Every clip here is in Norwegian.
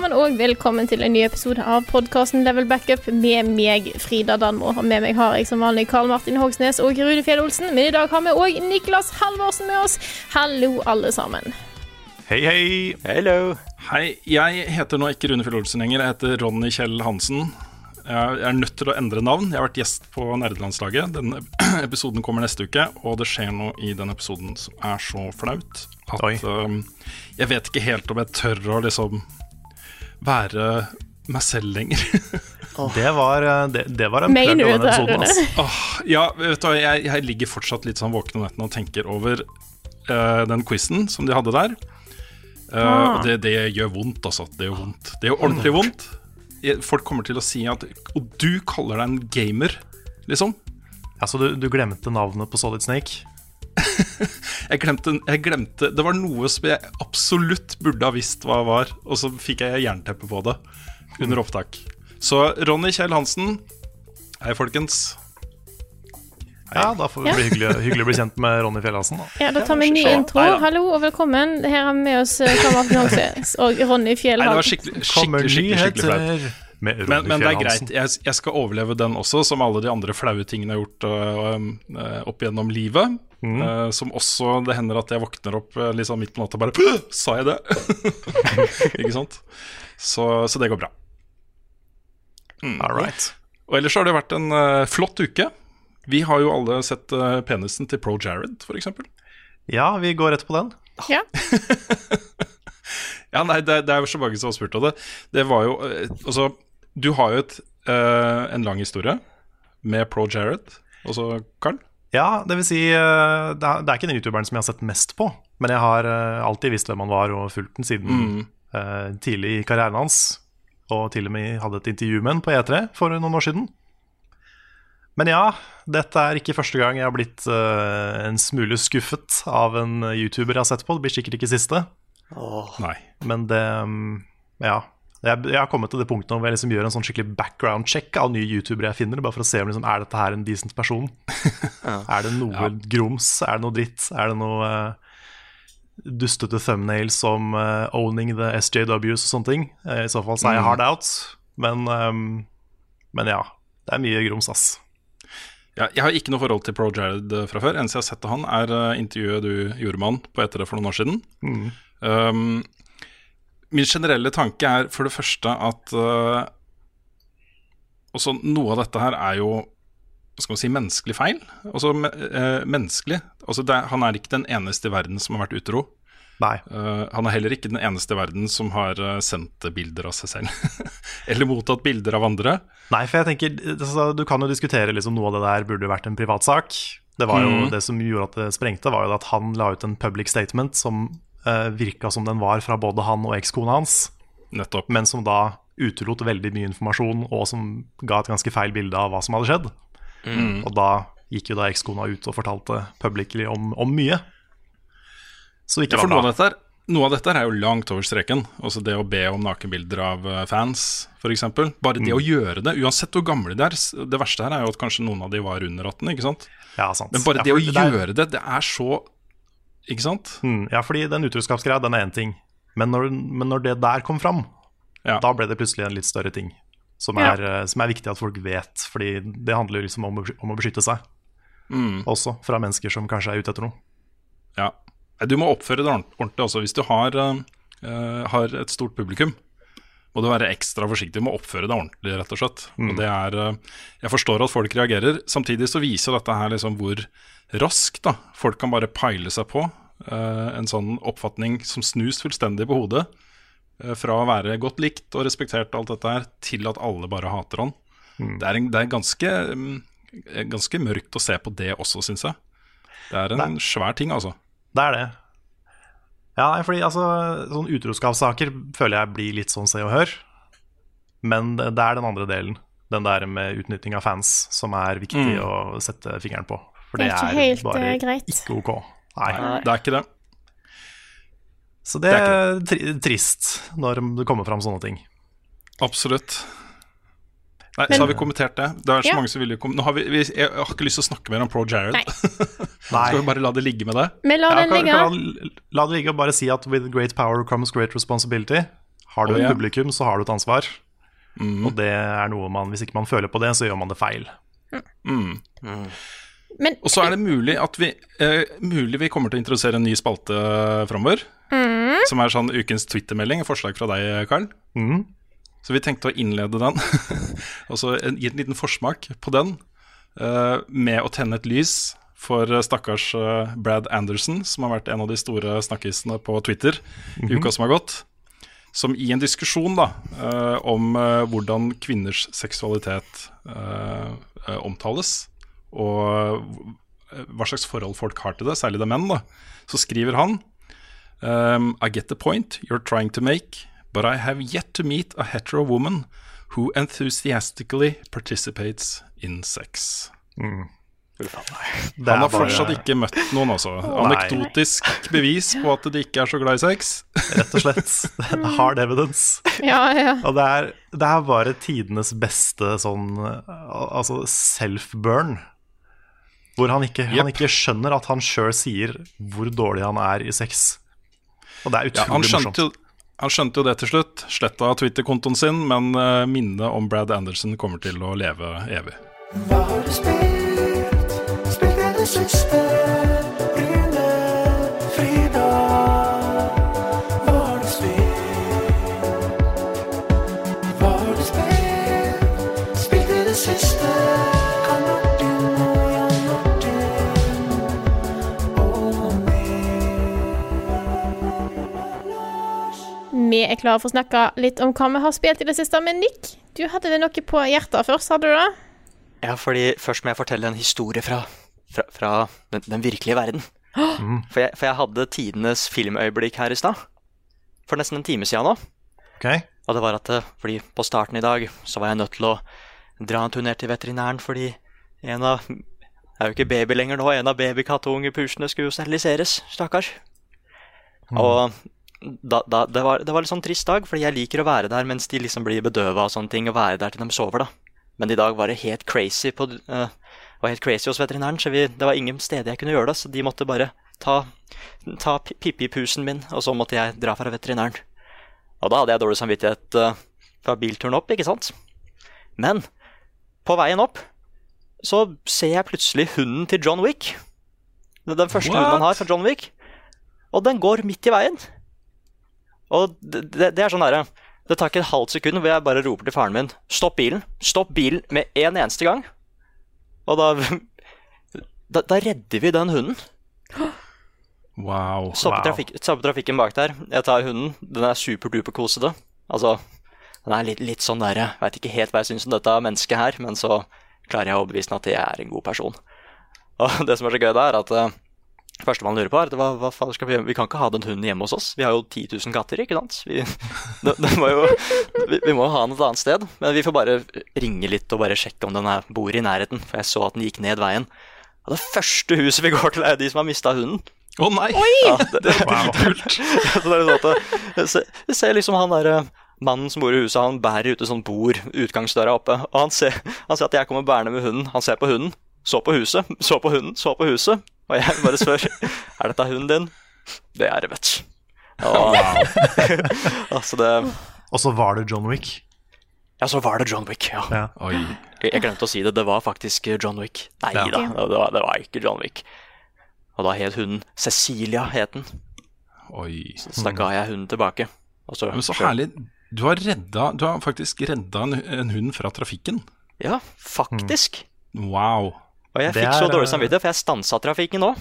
Sammen, og velkommen til en ny episode av podkasten Level Backup med meg, Frida Danmo. Og med meg har jeg som vanlig Karl Martin Hogsnes og Rune Fjell Olsen. Men i dag har vi òg Niklas Halvorsen med oss. Hallo, alle sammen. Hei, hei. Hello. Hei, jeg heter nå ikke Rune Fjell Olsen lenger. Jeg heter Ronny Kjell Hansen. Jeg er nødt til å endre navn. Jeg har vært gjest på nerdelandslaget. Denne episoden kommer neste uke, og det skjer noe i den episoden som er så flaut at Oi. um, jeg vet ikke helt om jeg tør å liksom være meg selv lenger. Det var, eh, det, det var en plugg av den episoden. Altså. Oh, ja, vet du jeg, jeg ligger fortsatt litt sånn våken om nettene og tenker over uh, den quizen som de hadde der. Uh, Ah. og det, det gjør vondt, altså. Det gjør vondt. Det gjør ordentlig vondt. Folk kommer til å si at Og du kaller deg en gamer, liksom. Altså, du, du glemte navnet på Solid Snake? Jeg glemte, jeg glemte Det var noe som jeg absolutt burde ha visst hva var, og så fikk jeg jernteppe på det under opptak. Så Ronny Kjell Hansen, hei, folkens. Ja, da får det bli hyggelig, hyggelig å bli kjent med Ronny Fjellhasen. da. Ja, Da tar vi en ny intro. Nei. Hallo og velkommen. Her har vi med oss Kamerat Martin Hogsnes og Ronny Fjell Nei, det var skikkelig, skikkelig, skikkelig, skikkelig flaut. med Ronny Men, men det er greit. Jeg, jeg skal overleve den også, som alle de andre flaue tingene jeg har gjort øh, øh, opp gjennom livet. Mm. Uh, som også Det hender at jeg våkner opp sånn midt på natta og bare Puh, Sa jeg det? Ikke sant? Så, så det går bra. Mm. All right. Og ellers har det vært en uh, flott uke. Vi har jo alle sett uh, penisen til Pro Jared, f.eks. Ja, vi går rett på den. Ja. Ja, nei, det, det er jo så mange som har spurt om det. Det var jo Altså, du har jo et, en lang historie med Pro Jared, også Carl. Ja, det vil si, eh, det er, ikke den youtuberen som jeg har sett mest på, men jeg har eh, alltid visst hvem han var og fulgt den siden Mm. eh, tidlig i karrieren hans. Og til og med hadde et intervju med han på E3 for noen år siden. Men ja, dette er ikke første gang jeg har blitt en smule skuffet av en YouTuber jeg har sett på. Det blir sikkert ikke siste, Nei. men det mm, Ja. Jeg, jeg har kommet til det punktet hvor jeg liksom gjør en sånn skikkelig background check av nye youtubere jeg finner, bare for å se om liksom, er dette her en decent person. Er det noe grums? Er det noe dritt? Er det noe uh, dustete thumbnails som uh, owning the SJWs og sånne ting? Uh, I så fall sier er jeg hard out. Men, um, men ja, det er mye grums, ass. Ja, jeg har ikke noe forhold til Pro Jared eh, fra før. Eneste jeg har sett av han, er eh, intervjuet du gjorde med han på etter det for noen år siden. Um, min generelle tanke er for det første at uh, også noe av dette her er jo hva skal man si, menneskelig feil. Altså eh, menneskelig. Altså, er, han er ikke den eneste i verden som har vært utro. Nei. Uh, han er heller ikke den eneste i verden som har uh, sendt bilder av seg selv. Eller mottatt bilder av andre. Nei, for jeg tenker altså, Du kan jo diskutere liksom noe av det der burde vært en privatsak. Det var jo mm. det som gjorde at det sprengte, var jo at han la ut en public statement som uh, virka som den var fra både han og ekskona hans, Nettopp. men som da utelot veldig mye informasjon, og som ga et ganske feil bilde av hva som hadde skjedd. Mm. Og da gikk jo da ekskona ut og fortalte publicly om, om mye. Så ikke Ja, for noe av, dette noe av dette er jo langt over streken. Altså det å be om nakenbilder av eh, fans, f.eks. Bare det å gjøre det, uansett hvor gamle de er. Det verste her er jo at kanskje noen av de var under 18, ikke sant. Ja, sant. Men bare Ja, det å det er- gjøre det, det er så Ikke sant? Mm, ja, fordi den utroskapsgreia, den er én ting. Men når, men når det der kom fram, Ja. da ble det plutselig en litt større ting. Som er, ja. som er viktig at folk vet, fordi det handler jo liksom om, om å beskytte seg. Mm. Også fra mennesker som kanskje er ute etter noe. Ja. Du må oppføre det ordentlig også. Hvis du har, eh, eh, har et stort publikum, må du være ekstra forsiktig med å oppføre deg ordentlig, rett og slett. Og det er eh, Jeg forstår at folk reagerer. Samtidig så viser dette her liksom hvor raskt da folk kan bare peile seg på uh, en sånn oppfatning som snus fullstendig på hodet. Uh, fra å være godt likt og respektert alt dette her, til at alle bare hater han. Det er, en, det er ganske, mm, ganske mørkt å se på det også, syns jeg. Det er en Nei. svær ting, altså. Det er det. Ja, fordi altså, sånn utroskapssaker føler jeg blir litt sånn Se og Hør. Men det, det er den andre delen, den der med utnytting av fans, som er viktig Mm. å sette fingeren på. For Det det er er, ikke helt, bare eh, greit. ikke ok. Nei. Det er ikke det. Så det Det er er tri trist når det kommer fram sånne ting. Absolutt. Nei, Men- så har vi kommentert det. Det er så Ja. mange som vil kom Nå har vi, vi, Jeg har ikke lyst til å snakke mer om Pro Jared. Skal vi bare la det ligge med det? Men la Ja, den kan, ligge. kan, la det ligge og bare si at with great power comes great responsibility. Har du Oh, et ja. publikum, så har du et ansvar. Og det er noe man, hvis ikke man føler på det, så gjør man det feil. Men Og så er det mulig at vi eh, Mulig vi kommer til å introdusere en ny spalte framover. Som er sånn ukens Twitter-melding. Forslag fra deg, Karl. Mhm. Så vi tenkte å innlede den, og så gi en liten forsmak på den, uh, med å tenne et lys for eh, stakkars uh, Brad Anderson, som har vært en av de store snakkisene på Twitter i uka som har gått. Som i en diskusjon da, uh, om hvordan kvinners seksualitet omtales, og hva slags forhold folk har til det, særlig det er menn, da, så skriver han um, I get the point you're trying to make, but I have yet to meet a hetero woman who enthusiastically participates in sex. Mm. Han har bare- fortsatt ikke møtt noen, altså. Anekdotisk bevis på at de ikke er så glad i sex. Rett og slett. Hard evidence. Ja, ja. Og det er, det er bare tidenes beste sånn Altså self-burn. Hvor han ikke, han ikke skjønner at han sjøl sier hvor dårlig han er i sex. Og det er Ja, han, utrolig skjønte morsomt. Han skjønte jo det til slutt. Sletta Twitter-kontoen sin, men uh, minnet om Brad Anderson kommer til å leve evig. Vi er klare for å snakke litt om hva vi har spilt i det siste. Men Nick, du hadde vel noe på hjertet først, hadde du det? Ja, fordi først må jeg fortelle en historie fra, fra, fra den, den virkelige verden. For, jeg, for jeg hadde tidenes filmøyeblikk her i stad. For nesten en time siden nå. Okay. Og det var at eh, fordi på starten i dag så var jeg nødt til å dra en tur ned til veterinæren fordi en av Jeg er jo ikke baby lenger nå. En av babykattungepuslene skulle jo steriliseres. Stakkars. Og da, da, det, var, det var litt sånn trist dag, fordi jeg liker å være der mens de liksom blir bedøva og sånne ting, og være der til de sover, da. Men i dag var det helt crazy på uh, var helt crazy hos veterinæren, så vi, det var ingen steder jeg kunne gjøre det, så de måtte bare ta, ta pippi-pusen min, og så måtte jeg dra fra veterinæren. Og da hadde jeg dårlig samvittighet uh, fra bilturen opp, ikke sant? Men på veien opp så ser jeg plutselig hunden til John Wick. Den første hunden han har fra John Wick. Og den går midt i veien. Og det, det, det er sånn derre Det tar ikke et halvt sekund hvor jeg bare roper til faren min Stopp bilen. Stopp bilen med en eneste gang. Og da Da, da redder vi den hunden. Wow. Stopper, Wow. trafik, stopper trafikken bak der. Jeg tar hunden. Den er superduper kosete. Altså, den er litt, litt sånn der Jeg veit ikke helt hva jeg syns om dette mennesket her, men så klarer jeg å overbevise den at jeg er en god person. Og det som er så gøy da, er at uh, første man lurer på, er at hva, hva faen skal vi gjøre? Vi kan ikke ha den hunden hjemme hos oss. Vi har jo 10 000 katter, ikke sant? Vi, det, det må jo, vi, vi må jo ha den et annet sted. Men vi får bare ringe litt og bare sjekke om den er, bor i nærheten. For jeg så at den gikk ned veien. Og det første huset vi går til, er jo de som har mista hunden. Å nei! Ja, det, det, så det er litt sånn at jeg ser, liksom han der eh, mannen som bor i huset, han bærer ute sånn bord, utgangsdøra oppe. Og han ser, han ser at jeg kommer bærende med hunden. Han ser på hunden, så på huset, så på hunden, så på huset. Og jeg bare spør er dette hunden din. Det er det, vet du. Og, altså det Og så var det John Wick. Ja, så var det John Wick, ja. Ja. Oi. Jeg jeg glemte å si det, det var faktisk John Wick. Nei Ja. da, det var, det var ikke John Wick. Og da het hunden Cecilia, het den. Oi. Så da ga jeg hunden tilbake. Og så, Men så herlig. Du har, redda, du har faktisk redda en, en hund fra trafikken. Ja, faktisk. Wow. Og jeg fikk så dårlig eh, samvittighet, for jeg stansa trafikken nå.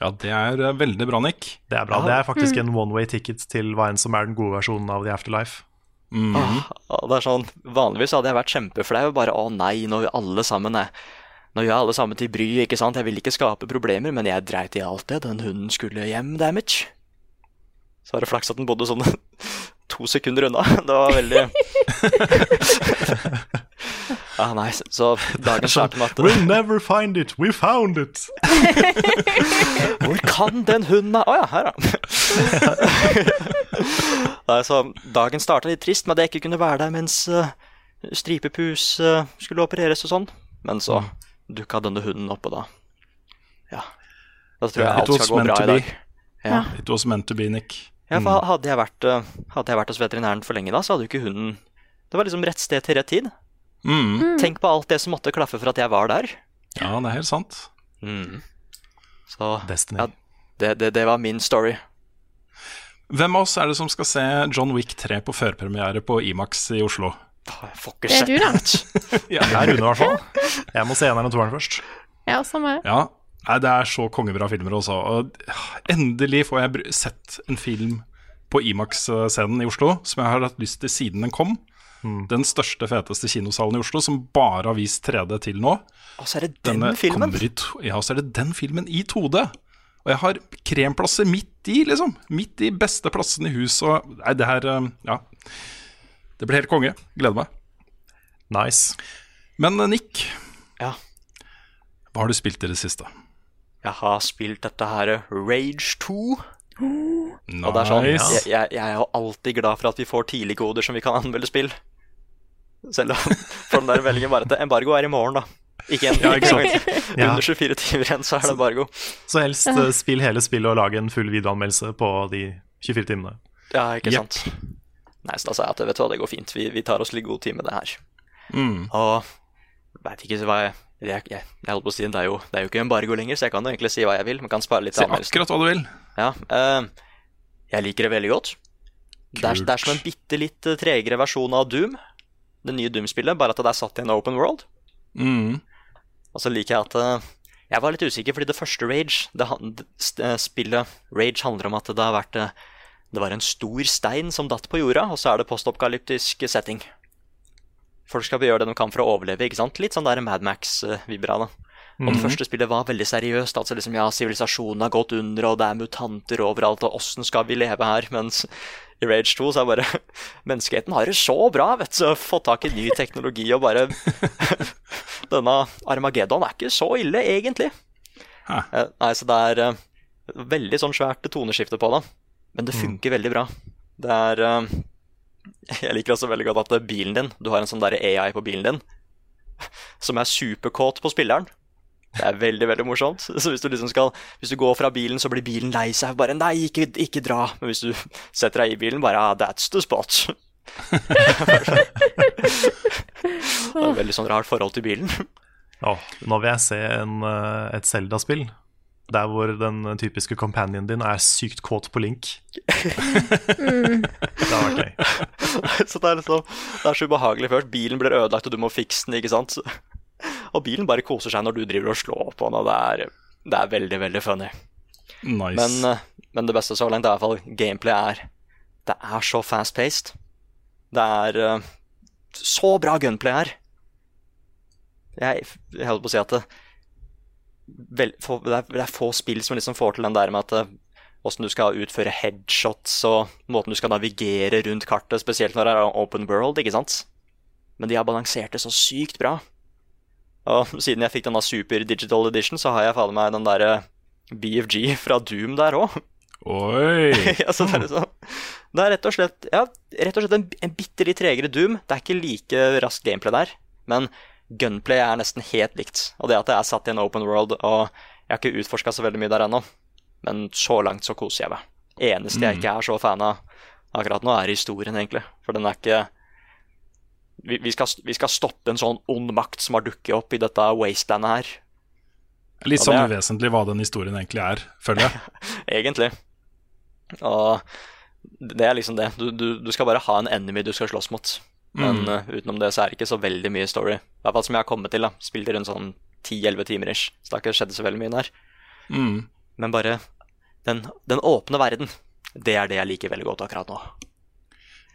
Ja, det er eh, veldig bra, Nick. Det er bra. Det er faktisk en one way ticket til hva enn som er den gode versjonen av The Afterlife. Åh, og det er sånn, Vanligvis hadde jeg vært kjempeflau. Bare å nei, nå gjør alle sammen er Nå gjør alle sammen til bry, ikke sant? Jeg vil ikke skape problemer, men jeg dreit i alt det. Den hunden skulle hjem, damage. Så var det flaks at den bodde sånn to sekunder unna. Det var veldig Ja, nei, så dagen starter med at We'll never find it, we found it! Hvor kan den hunden Å ja, her, ja. Nei, så dagen starta litt trist med at jeg ikke kunne være der mens uh, stripepus uh, skulle opereres og sånn. Men så dukka denne hunden opp, og da Ja. Da tror jeg alt skal gå bra i dag. Ja. It was meant to be, Nick. Ja, for hadde jeg, vært, eh, hadde jeg vært hos veterinæren for lenge da, så hadde jo ikke hunden Det var liksom rett sted til rett tid. Mm. Tenk på alt det som måtte klaffe for at jeg var der. Ja, det er helt sant. Mm. Så Destiny. ja, det, det, det var min story. Hvem av oss er det som skal se John Wick 3 på førpremiere på Imax i Oslo? Jeg får ikke Det er sett du, da. Det er Rune, i hvert fall. Jeg må se eneren og toeren først. Ja, samme her. Ja, nei, det er så kongebra filmer også. Og endelig får jeg sett en film på Imax-scenen i Oslo som jeg har hatt lyst til siden den kom. Den største, feteste kinosalen i Oslo, som bare har vist 3D til nå. Og så er det den Denne filmen. ja, så er det den filmen i 2D. Og jeg har kremplasser midt i, liksom. Midt i beste plassen i huset. Og nei, det her eh, Ja. Det blir helt konge. Gleder meg. Nice. Men eh, Nick, Ja. hva har du spilt i det siste? Jeg har spilt dette her Rage 2. Nice. Og det er sånn, jeg, jeg, jeg er jo alltid glad for at vi får tidligkoder som vi kan anmelde spill. Selv om for den der meldingen bare at embargo er i morgen, da. Ikke en Ja, ikke. Ja. Under 24 timer igjen, så er det embargo. Så helst eh, spill hele spillet og lag en full videoanmeldelse på de 24 timene. Ja, ikke yep. sant. Nei, så da sa jeg at vet du hva, det går fint. Vi, vi tar oss litt god tid med det her. Mm. Og veit ikke hva jeg jeg, jeg, jeg holdt på å si, det er, jo, det er jo ikke embargo lenger, så jeg kan jo egentlig si hva jeg vil. Men kan spare litt Si akkurat hva du vil. Ja, uh, jeg liker det veldig godt. Det er, det er som en bitte litt eh, tregere versjon av Doom. Det nye Doom-spillet, bare at det er satt i en open world. Mm. Og så liker jeg at uh, Jeg var litt usikker, fordi det første Rage det, Spillet Rage handler om at det har vært Det var en stor stein som datt på jorda, og så er det postoppkalyptisk setting. Folk skal gjøre det de kan for å overleve, ikke sant? Litt sånn der Mad Max-vibra, da. Og det første spillet var veldig seriøst. Altså liksom, ja, sivilisasjonen har gått under, og det er mutanter overalt, og åssen skal vi leve her? Mens i Rage 2 så er bare Menneskeheten har det så bra, vet du. Fått tak i ny teknologi og bare Denne Armageddon er ikke så ille, egentlig. Eh, Nei, så det er eh, veldig sånn svært toneskifte på det. Men det funker veldig bra. Det er eh, Jeg liker også veldig godt at bilen din Du har en sånn der AI på bilen din som er superkåt på spilleren. Det er veldig veldig morsomt. Så Hvis du liksom skal Hvis du går fra bilen, så blir bilen lei seg. Bare 'nei, ikke, ikke dra'. Men hvis du setter deg i bilen, bare ah, 'that's the spot'. det er veldig sånn rart forhold til bilen. Ja, nå vil jeg se en, eh, et Zelda-spill der hvor den typiske companionen din er sykt kåt på Link. Det har vært gøy. så det er liksom Det er så ubehagelig først. Bilen blir ødelagt, og du må fikse den, ikke sant. Og bilen bare koser seg når du driver og slår på den, og det er, det er veldig, veldig funny. Nice. Men, eh, men det beste så langt er i hvert fall gameplay er Det er så fast-paced. Det er eh, så bra gunplay her. Jeg, jeg holder på å si at det, vel, for, det, er, det er få spill som liksom får til den der med at eh, Åssen du skal utføre headshots og måten du skal navigere rundt kartet, spesielt når det er open world, ikke sant? Men de har balansert det så sykt bra. Og siden jeg fikk denne Super Digital Edition, så har jeg fader meg den derre BFG fra Doom der òg. Oi! ja, så det, er liksom, det er rett og slett, ja, rett og slett en, en bitte litt tregere Doom. Det er ikke like raskt gameplay der, men gunplay er nesten helt likt. Og det at det er satt i en open world, og jeg har ikke utforska så veldig mye der ennå, men så langt så koser jeg meg. Eneste jeg ikke er så fan av akkurat nå, er historien, egentlig. For den er ikke vi, vi, skal, vi skal stoppe en sånn ond makt som har dukket opp i dette wastelandet her. Litt sånn det uvesentlig hva den historien egentlig er, føler jeg. egentlig. Og det er liksom det. Du, du, du, skal bare ha en enemy du skal slåss mot. Men mm. uh, utenom det så er det ikke så veldig mye story. I hvert fall som jeg har kommet til. da Spilte rundt sånn 10-11 timer ish. Så det har ikke skjedd så veldig mye der. Mm. Men bare den, den, åpne verden, det er det jeg liker veldig godt akkurat nå.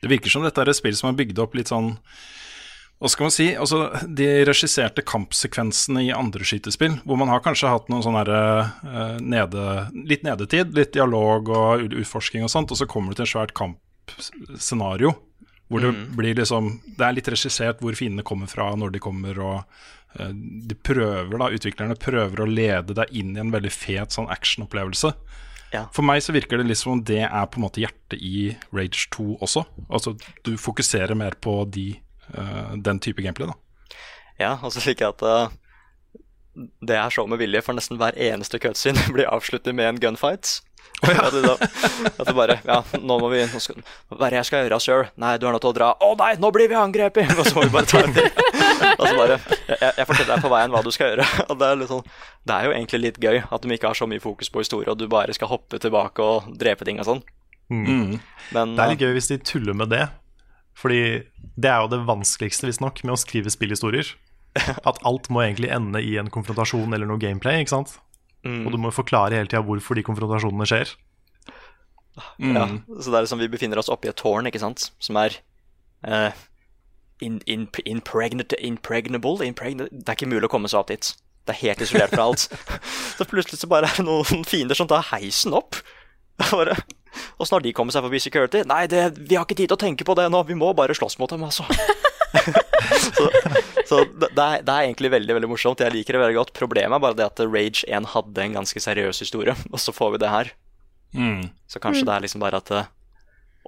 Det virker som dette er et spill som er bygd opp litt sånn hva skal man si, altså De regisserte kampsekvensene i andre skytespill, hvor man har kanskje hatt noen sånn uh, nede, litt nedetid, litt dialog og utforsking og sånt, og så kommer du til et svært kampscenario hvor det mm. blir liksom Det er litt regissert hvor fiendene kommer fra, når de kommer, og uh, de prøver da, utviklerne prøver å lede deg inn i en veldig fet sånn actionopplevelse. Ja. For meg så virker det litt som om det er på en måte hjertet i Rage 2 også. Altså du fokuserer mer på de uh, den type gameplay, da. Ja, og så fikk jeg at uh, det er så med vilje, for nesten hver eneste cutscene blir avsluttet med en gunfight. Oh, ja. at, da, at det bare Ja, nå må vi nå skal, Hva er det jeg skal gjøre, sjøl? Nei, du er nødt til å dra. Å oh, nei, nå blir vi angrepet! Og så må vi bare ta en. Og bare Jeg, jeg forteller deg på veien hva du skal gjøre. Og det er, litt sånn, det er jo egentlig litt gøy at de ikke har så mye fokus på historie, og du bare skal hoppe tilbake og drepe ting og sånn. Mm. Men, det er litt gøy hvis de tuller med det. Fordi det er jo det vanskeligste, visstnok, med å skrive spillhistorier. At alt må egentlig ende i en konfrontasjon eller noe gameplay. ikke sant? Mm. Og du må forklare hele tida hvorfor de konfrontasjonene skjer. Mm. Ja, så det er liksom vi befinner oss oppi et tårn, ikke sant, som er uh, in, in, impregnable, impregnable Det er ikke mulig å komme seg opp dit. Det er helt isolert fra alt. så plutselig så bare er det noen fiender som tar heisen opp. Bare Åssen har de kommet seg forbi security? Nei, det, vi har ikke tid til å tenke på det nå. Vi må bare slåss mot dem, altså. så, så det, er, det, er, egentlig veldig veldig morsomt. Jeg liker det veldig godt. Problemet er bare det at Rage 1 hadde en ganske seriøs historie, og så får vi det her. Mm. Så kanskje mm. det er liksom bare at uh,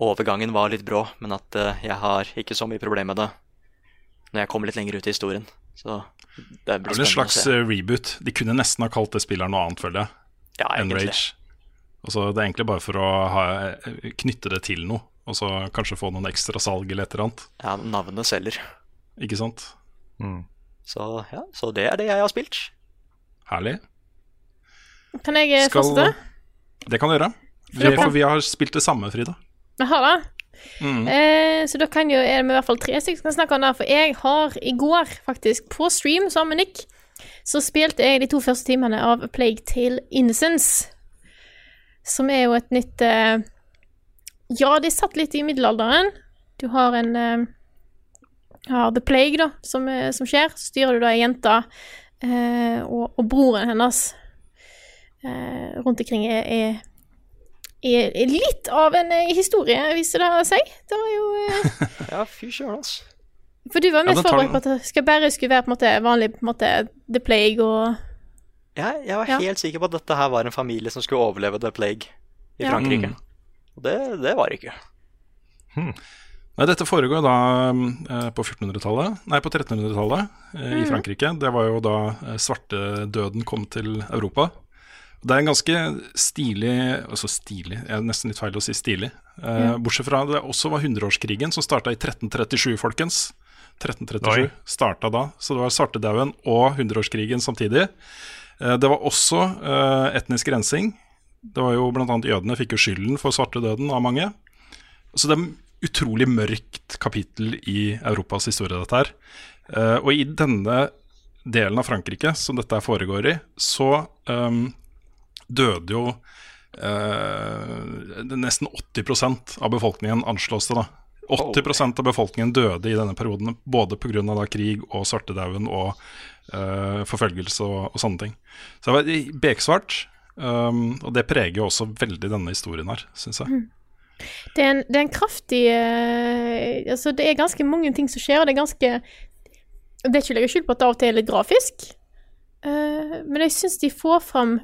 overgangen var litt brå, men at uh, jeg har ikke så mye problem med det når jeg kommer litt lenger ut i historien. Så det blir spennende å se. Det er vel en slags reboot. De kunne nesten ha kalt det spilleren noe annet, føler jeg, ja, enn Rage. Altså, det er egentlig bare for å ha, knytte det til noe, og så kanskje få noen ekstra salg eller et eller annet. Ja, navnet selger. Ikke sant? Mm. Så ja, så det er det jeg har spilt. Herlig. Kan jeg eh, Skal... fortsette? Det kan du gjøre. Vi, for vi har spilt det samme, Frida. Vi har det? Mm. Eh, så da kan jo, er det i hvert fall tre stykker som kan snakke om det. For jeg har i går, faktisk, på stream sammen med Nick, så spilte jeg de to første timene av Plague Tale Innocence. Som er jo et nytt uh, Ja, de satt litt i middelalderen. Du har en uh, har The Plague, da, som, uh, som skjer. Så styrer du da ei jente og, og, broren hennes rundt omkring er, er, er, litt av en historie, viser det seg. Det var jo Ja, fy søren, altså. For du var mest ja, forberedt på at det skal bare skulle være på en måte vanlig på en måte The Plague og jeg, jeg var ja. helt sikker på at dette her var en familie som skulle overleve The Plague i ja. Frankrike. Mm. Og det, det, var det ikke. Hmm. Nei, dette foregår da eh, på 1400-tallet, nei på 1300-tallet eh, mm. i Frankrike. Det var jo da eh, svartedøden kom til Europa. Det er en ganske stilig Altså stilig, det er nesten litt feil å si stilig. Eh, mm. Bortsett fra det også var hundreårskrigen, som starta i 1337, folkens. 1337 starta da, så det var svartedauden og hundreårskrigen samtidig. Eh, det var også eh, etnisk rensing. Det var jo bl.a. jødene fikk jo skylden for svartedøden av mange. Så det er et utrolig mørkt kapittel i Europas historie, dette her. Eh, og i denne delen av Frankrike som dette foregår i, så um, døde jo uh, nesten 80% av befolkningen, anslås det da. 80% av befolkningen døde i denne perioden, både pga. krig og svartedauden og uh, forfølgelse og, og, sånne ting. Så det var beksvart, um, og det preger jo også veldig denne historien her, syns jeg. Mm. Det er, en, det er en, kraftig uh, Altså, det er ganske mange ting som skjer, og det er ganske Det er ikke å legge skjul på at det av og til er litt grafisk, uh, men jeg syns de får fram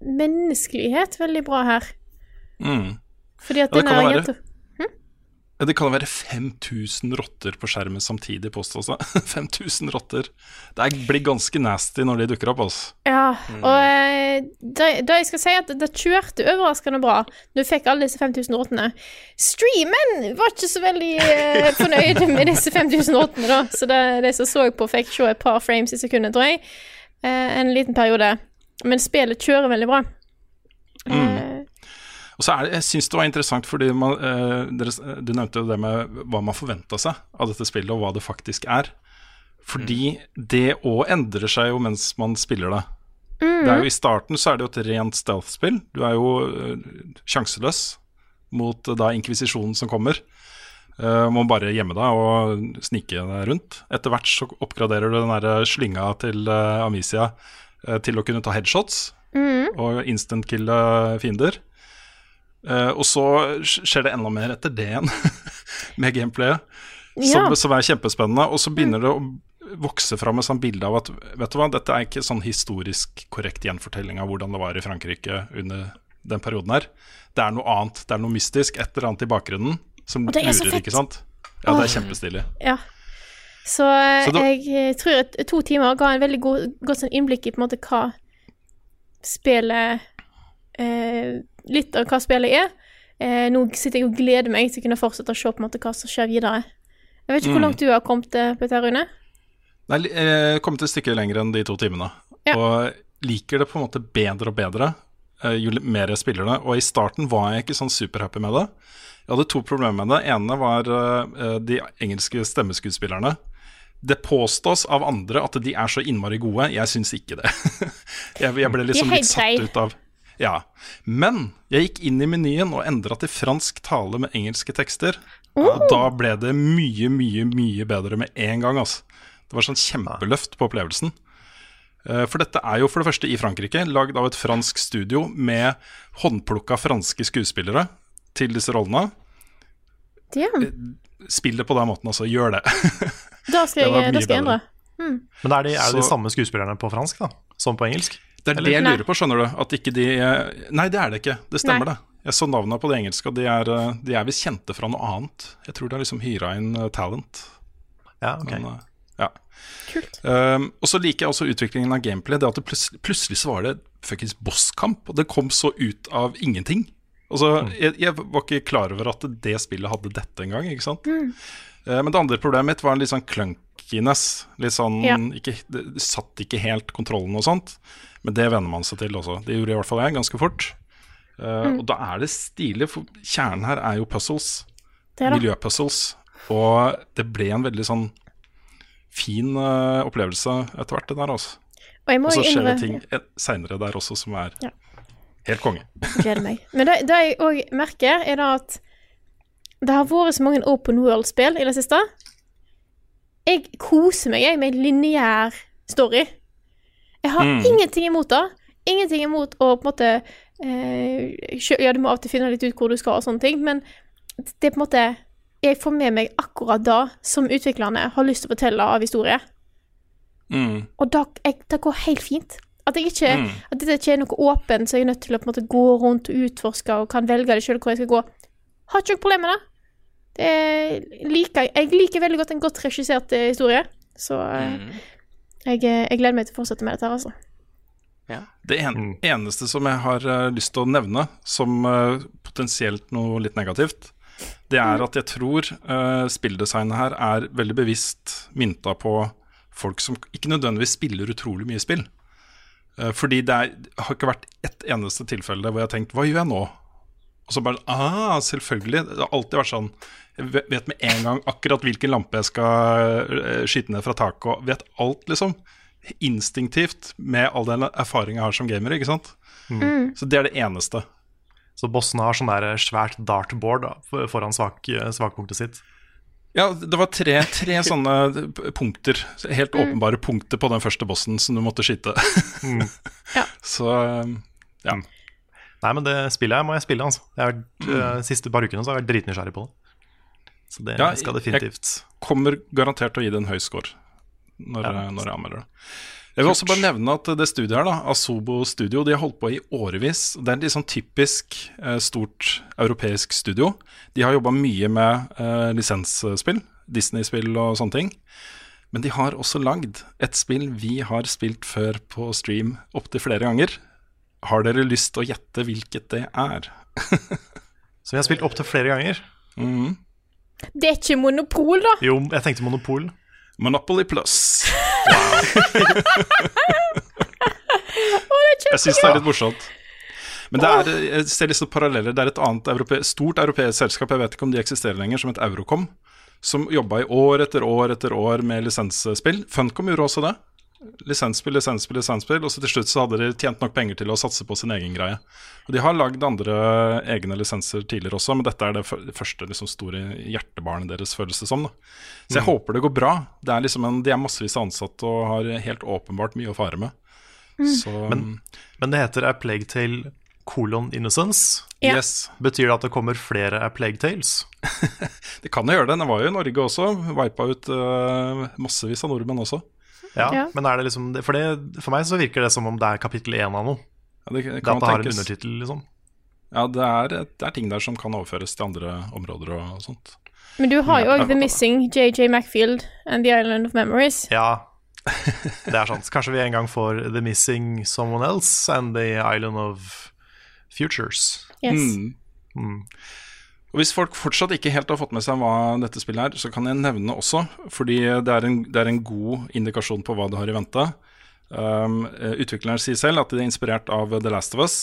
menneskelighet veldig bra her. Mm. Fordi at ja, den er være... Det kan være 5000 rotter på skjermen samtidig, påstås det. 5000 rotter. Det blir ganske nasty når de dukker opp. Altså. Ja, mm. og eh, da, da, jeg skal si at det kjørte overraskende bra. Du fikk alle disse 5000 rottene. Streamen var ikke så veldig eh, fornøyd med disse 5000 rottene, da. Så det, de som så på, fikk se et par frames i sekundet, tror jeg. Eh, en liten periode. Men spillet kjører veldig bra. Mm. Og så er det, Jeg syns det var interessant fordi man, eh, dere, du nevnte jo det med hva man forventa seg av dette spillet, og hva det faktisk er. Fordi det òg endrer seg jo mens man spiller det. Det er jo I starten så er det jo et rent stealth-spill. Du er jo eh, sjanseløs mot eh, da inkvisisjonen som kommer. Uh, må bare gjemme deg og snike deg rundt. Etter hvert så oppgraderer du den der slynga til uh, Amicia uh, til å kunne ta headshots og instant-kille fiender. Eh, og så skjer det enda mer etter det igjen, med gameplayet, som, Ja. som er kjempespennende. Og så begynner det å vokse fram et sånt bilde av at vet du hva, dette er ikke sånn historisk korrekt gjenfortelling av hvordan det var i Frankrike under den perioden her. Det er noe annet, det er noe mystisk, et eller annet i bakgrunnen som er lurer, ikke sant? Ja, det er kjempestilig. Ja. Så, Så det, jeg eh, tror at to timer ga en veldig god, godt sånn innblikk i på en måte hva spillet eh, Litt av hva spillet er. Eh, nå sitter jeg og gleder meg til å kunne fortsette å se på en måte hva som skjer videre. Jeg vet ikke hvor Mm. langt du har kommet, eh, Peter Rune? Nei, jeg har kommet et stykke lenger enn de to timene. Ja. Og liker det på en måte bedre og bedre eh, jo mer jeg spiller det. Og i starten var jeg ikke sånn superhappy med det. Jeg hadde to problemer med det. ene var eh, de engelske stemmeskuespillerne. Det påstås av andre at de er så innmari gode. Jeg syns ikke det. jeg ble liksom litt satt ut av Ja. Men jeg gikk inn i menyen og endra til fransk tale med engelske tekster. Og da ble det mye, mye, mye bedre med en gang. Altså. Det var sånn kjempeløft på opplevelsen. Eh, For dette er jo for det første i Frankrike, lagd av et fransk studio med håndplukka franske skuespillere til disse rollene. Damn. Spill det på den måten, altså. Gjør det. da skal det var jeg, mye da skal jeg endre. bedre. Men er, de, er det de samme skuespillerne på fransk da, som på engelsk? Det er Eller- det jeg lurer på, skjønner du. At ikke de Nei, det er det ikke. Det stemmer, Nei. det. Jeg så navnene på det engelske, og de er, eh, de er visst kjente fra noe annet. Jeg tror de har liksom hyra inn eh, talent. Ja, ok. Men, eh, ja. Kult. Um, og så liker jeg også utviklingen av gameplay. Det at det plutselig, plutselig så var det fuckings bosskamp, og det kom så ut av ingenting. Altså, jeg, jeg var ikke klar over at det spillet hadde dette engang, ikke sant. Eh, men det andre problemet mitt var en litt sånn clunkiness. Litt sånn Ja. ikke, det, det satt ikke helt kontrollen og sånt. Men det venner man seg til også. Det gjorde i hvert fall jeg, ganske fort. Eh, Og da er det stilig, for kjernen her er jo puzzles miljøpuzzles. Og det ble en veldig sånn fin uh, opplevelse etter hvert, det der, altså. Og så skjer det ting seinere der også som er Ja. helt konge. Gleder meg. Men det, det jeg òg merker, er da at det har vært så mange open world-spill i det siste. Jeg koser meg jeg, med lineær story. Jeg har Mm. ingenting imot det. Ingenting imot å på en måte eh, Ja, du må av og til finne litt ut hvor du skal og sånne ting, men det er på en måte Jeg får med meg akkurat det som utviklerne har lyst til å fortelle av historie. Mm. Og da, jeg, det går helt fint. At, ikke, Mm. at dette ikke er noe åpent, så jeg er nødt til å på en måte gå rundt og utforske og kan velge det sjøl hvor jeg skal gå. Har ikke noe problem med det. det er liker, jeg liker veldig godt en godt regissert eh, historie, så eh, Mm. Jeg, eh, jeg gleder meg til å fortsette med dette her, altså. Det en, eneste som jeg har uh, lyst til å nevne som uh, potensielt noe litt negativt, det er at jeg tror uh, spilldesignet her er veldig bevisst mynta på folk som ikke nødvendigvis spiller utrolig mye spill. Eh, fordi det, er, det har ikke vært ett eneste tilfelle hvor jeg har tenkt 'hva gjør jeg nå?' Og så bare Ah, selvfølgelig. Det har alltid vært sånn. Jeg vet- med en gang akkurat hvilken lampe jeg skal eh, skyte ned fra taket, og vet alt, liksom. Instinktivt med all den erfaringen jeg har som gamer, ikke sant. Så det er det eneste. Så bossene har sånn der svært dartboard da, foran svak, svakpunktet sitt. Ja, det var tre, tre sånne punkter, helt åpenbare punkter på den første bossen som du måtte skyte. Ja. Så um, ja. Nei, men det spillet her må jeg spille, altså. Jeg har, eh, siste par ukene så har jeg vært dritnysgjerrig på det. Så det Ja, skal jeg- Kommer garantert til å gi det en høy score når, Ja. når jeg anmelder det. Jeg vil også bare nevne at det studiet her, da, Asobo Studio, de har holdt på i årevis. Det er et litt sånn typisk eh, stort europeisk studio. De har jobba mye med eh, lisensspill, Disney-spill og sånne ting. Men de har også lagd et spill vi har spilt før på stream opptil flere ganger. Har dere lyst til å gjette hvilket det er? Så vi har spilt opptil flere ganger. Mm. Det er ikke monopol, da! Jo, jeg tenkte Monopol. Monopoly Plus. Jeg syns det er litt morsomt. Men det er, jeg ser liksom paralleller. Det er et annet europe, stort europeisk selskap, jeg vet ikke om de eksisterer lenger, som et Eurocom. Som jobba i år etter år etter år med lisensspill. Funcom gjorde også det. Lisensspill, lisensspill, lisensspill. Og så til slutt så hadde de tjent nok penger til å satse på sin egen greie. Og De har lagd andre egne lisenser tidligere også, men dette er det første liksom, store hjertebarnet deres, føles det som. Da. Så jeg Mm. håper det går bra. Det er liksom en, de er massevis av ansatte og har helt åpenbart mye å fare med. Så Men, men det heter A Plague Tale kolon innocence. Ja. yes. Betyr det at det kommer flere A Plague Tales? Det kan jo gjøre det. Den var jo i Norge også. Vipa ut uh, massevis av nordmenn også. Ja, Ja. men er det liksom For, det, for meg så virker det som om det er kapittel én av noe. Ja, det, det Det kan at det har en undertittel, liksom. Ja, det er, det er ting der som kan overføres til andre områder og sånt. Men du har jo òg The Missing, JJ Macfield and The Island of Memories. Ja, det er sant. Kanskje vi en gang får The Missing Someone Else and The Island of Futures. Yes. Mm. Og Hvis folk fortsatt ikke helt har fått med seg hva dette spillet er, så kan jeg nevne også, fordi det er en, det er en god indikasjon på hva det har i vente. Um, eh, utvikleren sier selv at de er inspirert av The Last of Us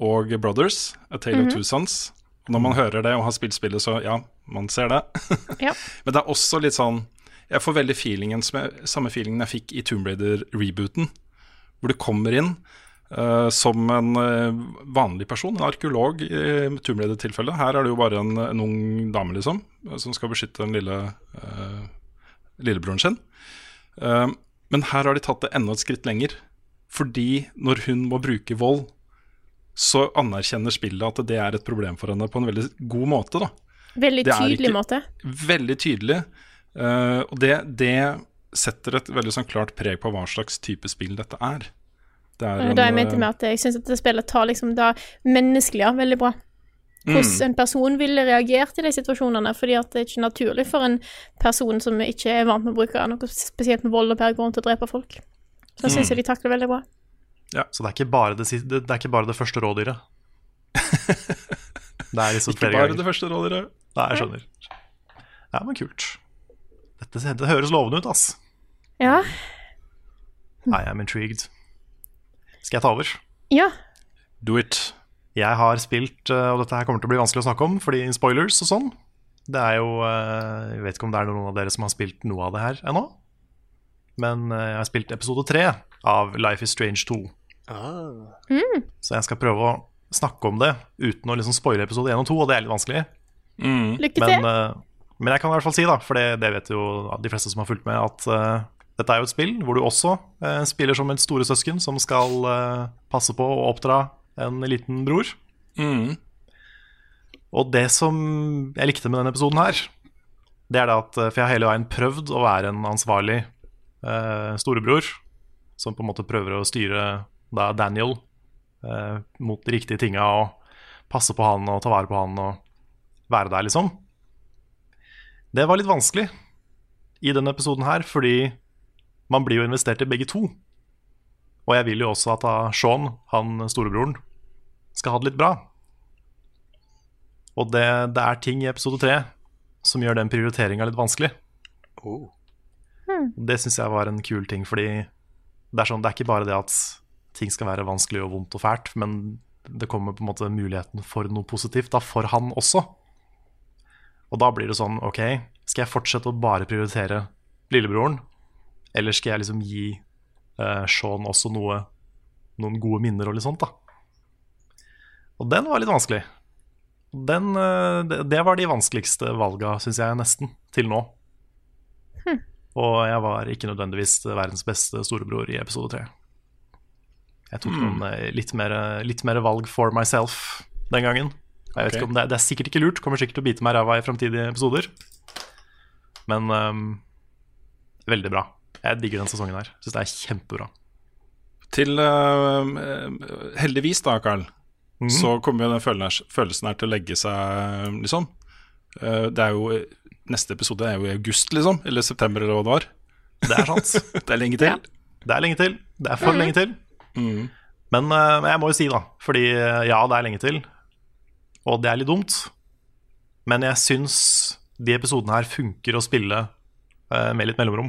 og Brothers, A Tale of Two Sons. Når man hører det og har spilt spillet, så ja, man ser det. Ja. Men det er også litt sånn Jeg får veldig feelingen samme feelingen jeg fikk i Tomb Raider-rebooten. Hvor du kommer inn som en eh, vanlig person, en arkeolog i Tomb Raider-tilfellet. Her er det jo bare en, en ung dame, liksom, som skal beskytte den lille uh, lillebroren sin. Uh, men her har de tatt det enda et skritt lenger. Fordi når hun må bruke vold, så anerkjenner spillet at det er et problem for henne på en veldig god måte. da Veldig tydelig måte. veldig tydelig. Uh, og det, det setter et veldig sånn klart preg på hva slags type spill dette er. Det er Det er da jeg en, mente eh, med at jeg syns at det spillet tar liksom det menneskelige veldig bra. Mm. Hvordan en person ville reagert i de situasjonene, fordi at det er ikke naturlig for en person som ikke er vant med å bruke noe spesielt med vold og per grunn til å drepe folk. Så Mm. syns jeg de takler veldig bra. Så det er ikke bare det, det, er ikke bare det første rådyret. Det er liksom Ikke flere bare det første rådyret. Nei, jeg skjønner. Ja, men kult. Dette, det høres lovende ut, ass. Ja. I am intrigued. Skal jeg ta over? Ja. Do it. Jeg har spilt, eh, og dette her kommer til å bli vanskelig å snakke om, fordi spoilers og sånn. Det er jo eh, Jeg vet ikke om det er noen av dere som har spilt noe av det her ennå. Men eh, jeg har spilt episode tre av Life is Strange 2. Så jeg skal prøve å snakke om det uten å liksom spoile episode 1 og 2, og det er litt vanskelig. Mm. Lykke til. Men, men jeg kan i hvert fall si, da, for det, det vet jo de fleste som har fulgt med, at dette er jo et spill hvor du også eh, spiller som et store søsken som skal eh, passe på å oppdra en liten bror. Mm. Og det som jeg likte med denne episoden her, det er det at eh, For jeg har hele veien prøvd å være en ansvarlig eh, storebror som på en måte prøver å styre da Daniel eh, mot de riktige tinga og passe på han og ta vare på han og være der, liksom. Det var litt vanskelig i denne episoden her, fordi man blir jo investert i begge to. Og jeg vil jo også at Sean, han storebroren, skal ha det litt bra. Og det, det er ting i episode tre som gjør den prioriteringa litt vanskelig. Det syns jeg var en kul ting, fordi det er, sånn, det er ikke bare det at ting skal være vanskelig og vondt og fælt, men det kommer på en måte muligheten for noe positivt da, for han også. Og da blir det sånn, OK, skal jeg fortsette å bare prioritere lillebroren, eller skal jeg liksom gi uh, Sean også noe, noen gode minner og litt sånt, da? Og den var litt vanskelig. Den, uh, det, det var de vanskeligste valga, syns jeg, nesten, til nå. Og jeg var ikke nødvendigvis verdens beste storebror i episode tre. Jeg tok noen eh, litt mer, litt mer valg for myself den gangen. Jeg vet okay. ikke om det, det er sikkert ikke lurt, kommer sikkert til å bite meg i ræva i fremtidige episoder. Men um, veldig bra. Jeg digger den sesongen her. Syns det er kjempebra. Til uh, Heldigvis, da, Carl, mm. så kommer jo den følelsen her, til å legge seg, liksom. Uh, det er jo Neste episode er jo i august, liksom. Eller september, eller hva det var. Det er sant. Det er lenge til. Det er lenge til. Det er for lenge til. Men uh, jeg må jo si, da, fordi eh, ja, det er lenge til, og det er litt dumt, men jeg syns de episodene her funker å spille eh, med litt mellomrom.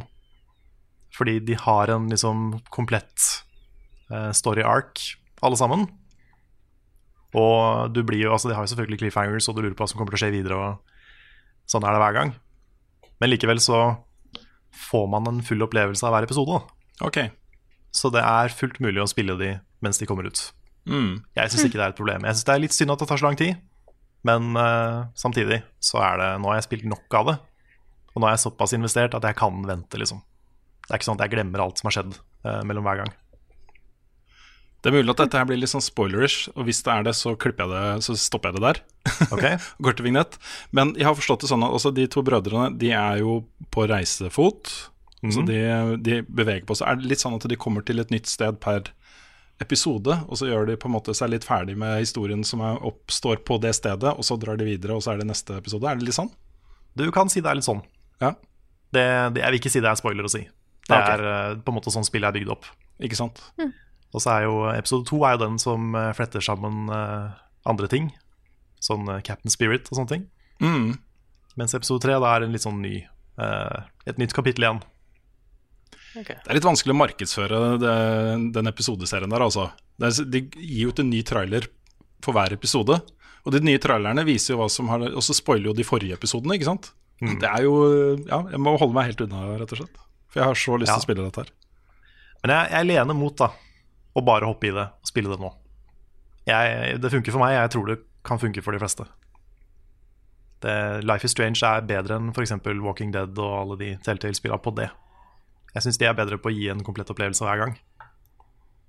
Fordi de har en liksom komplett eh, story arc, alle sammen. Og du blir jo, altså de har jo selvfølgelig cliffhangers, og du lurer på hva som kommer til å skje videre. Og sånn er det hver gang. Men likevel så får man en full opplevelse av hver episode. Da. Ok. Så det er fullt mulig å spille de mens de kommer ut. Mm. Jeg syns ikke det er et problem. Jeg syns det er litt synd at det tar så lang tid, men uh, samtidig så er det Nå har jeg spilt nok av det, og nå er jeg såpass investert at jeg kan vente, liksom. Det er ikke sånn at jeg glemmer alt som har skjedd eh, mellom hver gang. Det er mulig at dette her blir litt sånn spoilerish, og hvis det er det, så, jeg det, så stopper jeg det der. Okay. Går til vignett. Men jeg har forstått det sånn at også de to brødrene de er jo på reisefot. Mm Så de, de, beveger på seg. Er det litt sånn at de kommer til et nytt sted per episode, og så gjør de på en måte seg litt ferdig med historien som er, oppstår på det stedet, og så drar de videre, og så er det neste episode? Er det litt sånn? Du kan si det er litt sånn. Ja. Det, det, jeg vil ikke si det er spoiler å si. Det okay. er eh, på en måte sånn spillet er bygd opp. Ikke sant? Mm. Og så er jo episode to er jo den som eh, fletter sammen uh, andre ting. Sånn uh, Captain Spirit og sånne ting. Mm. Mens episode tre er en litt sånn ny uh, et nytt kapittel igjen. Okay. Det er litt vanskelig å markedsføre det, den episodeserien der, altså. De gir jo ut en ny trailer for hver episode. Og de nye trailerne viser jo hva som har Og så spoiler jo de forrige episodene, ikke sant? Mm. Det er jo Ja, jeg må holde meg helt unna, rett og slett. For jeg har så lyst til ja. å spille dette her. Men jeg, jeg lener mot, da å bare hoppe i det og spille det nå. Jeg, det funker for meg, jeg tror det kan funke for de fleste. Det, Life is Strange er bedre enn f.eks. Walking Dead og alle de Telltale-spillene på det. Jeg syns de er bedre på å gi en komplett opplevelse hver gang.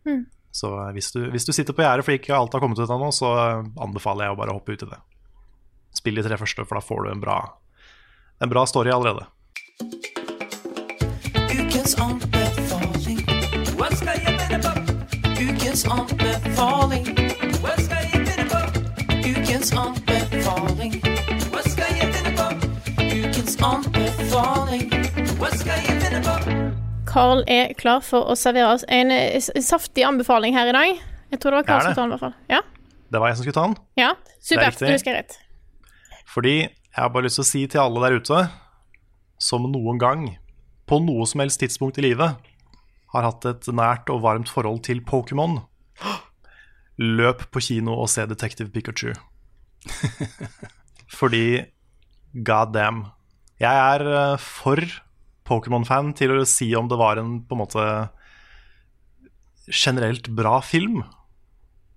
Mm. Så hvis du, hvis du, sitter på gjerdet fordi ikke alt har kommet ut ennå, så anbefaler jeg å bare hoppe ut i det. Spill de tre første, for da får du en bra, en bra story allerede. Ukens anbefaling. Hva skal jeg mene på? Ukens anbefaling. Hva skal jeg finne på? Ukens anbefaling. Hva skal jeg finne på? Ukens anbefaling. Hva skal jeg finne på? Carl er klar for å servere oss en saftig anbefaling her i dag. Jeg tror det var Carl som skulle ta den, i hvert fall. Ja? Det var jeg som skulle ta den. Ja, supert. Du husker rett. Fordi jeg har bare lyst til å si til alle der ute som noen gang, på noe som helst tidspunkt i livet, har hatt et nært og varmt forhold til Pokémon. Løp på kino og se Detective Pikachu. Fordi god damn. Jeg er eh, for Pokémon-fan til å si om det var en på en måte generelt bra film.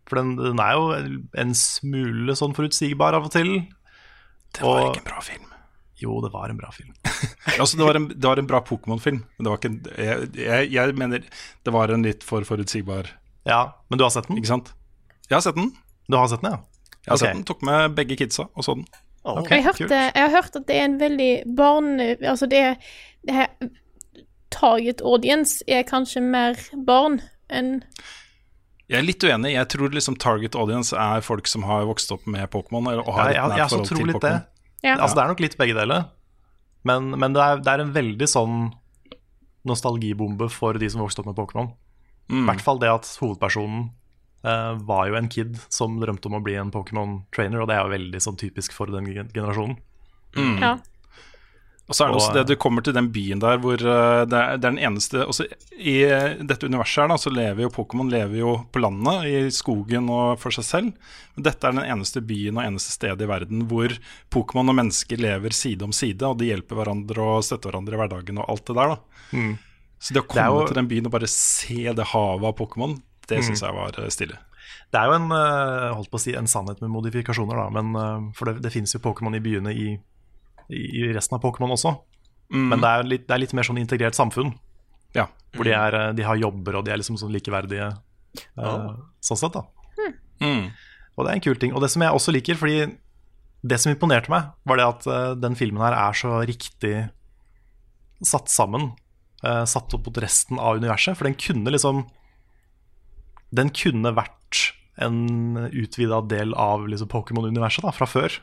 For den, den er jo en smule sånn forutsigbar av og til. Det var og, ikke en bra film. Jo, det var en bra film. altså, det var en, det var en bra Pokémon-film. Men det var ikke jeg, jeg, jeg, mener det var en litt for forutsigbar Ja, men du har sett den? Ikke sant? Jeg har sett den. Du har sett den, ja? Jeg har okay. sett den, Tok med begge kidsa og så den. Oh, okay, jeg, hørte, jeg, har hørt at det er en veldig barn... Altså, det, det her Target audience er kanskje mer barn enn jeg er litt uenig. Jeg tror liksom target audience er folk som har vokst opp med Pokémon. Har ja, jeg, jeg, jeg forhold til Pokémon. Ja. Altså, det er nok litt begge deler. Men, men det, er, det, er, en veldig sånn nostalgibombe for de som vokste opp med Pokémon. I mm. hvert fall det at hovedpersonen uh, var jo en kid som drømte om å bli en Pokémon-trainer, og det er jo veldig sånn typisk for den generasjonen. Mm. Ja. Og så er det også det du kommer til den byen der hvor uh, det, er, det, er, den eneste også I uh, dette universet her da, så lever jo Pokémon lever jo på landet, i skogen og for seg selv. Men dette er den eneste byen og eneste stedet i verden hvor Pokémon og mennesker lever side om side, og de hjelper hverandre og støtter hverandre i hverdagen og alt det der. da mm. Så det å komme det jo... til den byen og bare se det havet av Pokémon, det mm. jeg var stille. Det er jo en, holdt på å si, en sannhet med modifikasjoner, da. Men, for det, det finnes jo Pokémon i byene i i resten av Pokémon også. Mm. Men det er, litt, det er, litt, mer sånn integrert samfunn. Ja. Hvor de, er, de, har jobber, og de er liksom sånn likeverdige uh, sånn sett. da mm. Og det er en kul ting. Og det som jeg også liker, fordi det som imponerte meg, var det at uh, den filmen her er så riktig satt sammen. Uh, satt opp mot resten av universet. For den kunne liksom Den kunne vært en utvida del av liksom, Pokémon-universet fra før.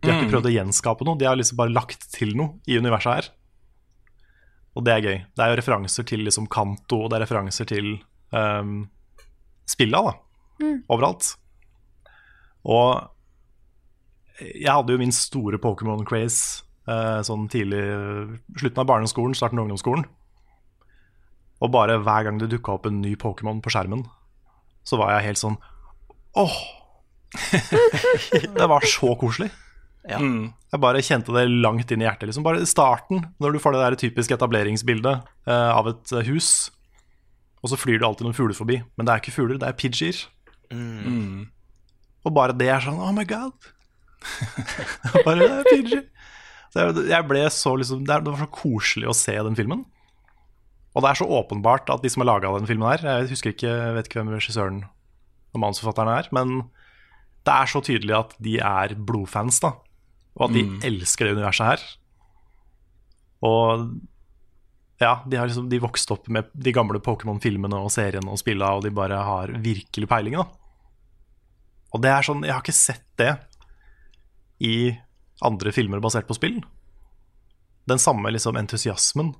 De har ikke mm. prøvd å gjenskape noe, de har liksom bare lagt til noe i universet her. Og det er gøy. Det er jo referanser til liksom Kanto, og det er referanser til um, spilla, da. Mm. Overalt. Og jeg hadde jo min store Pokémon-craze uh, sånn tidlig Slutten av barneskolen, starten av ungdomsskolen. Og bare hver gang det dukka opp en ny Pokémon på skjermen, så var jeg helt sånn Åh, det var så koselig. Ja. Jeg bare kjente det langt inn i hjertet. Liksom. Bare starten, når du får det der typiske etableringsbildet uh, av et eh, hus, og så flyr det alltid noen fugler forbi. Men det er ikke fugler, det er pidgeer. Og bare det er sånn Oh my god! bare det er pidgey. Så jeg, jeg ble så liksom det, er, det var så koselig å se den filmen. Og det er så åpenbart at de som har laga den filmen her Jeg husker ikke, jeg vet ikke hvem regissøren og manusforfatteren er, men det er så tydelig at de er blodfans, da. Og at de elsker det universet her. Og ja, de har liksom De vokste opp med de gamle Pokémon-filmene og seriene og spilla, og de bare har virkelig peiling, da. Og det er sånn Jeg har ikke sett det i andre filmer basert på spill. Den samme liksom entusiasmen.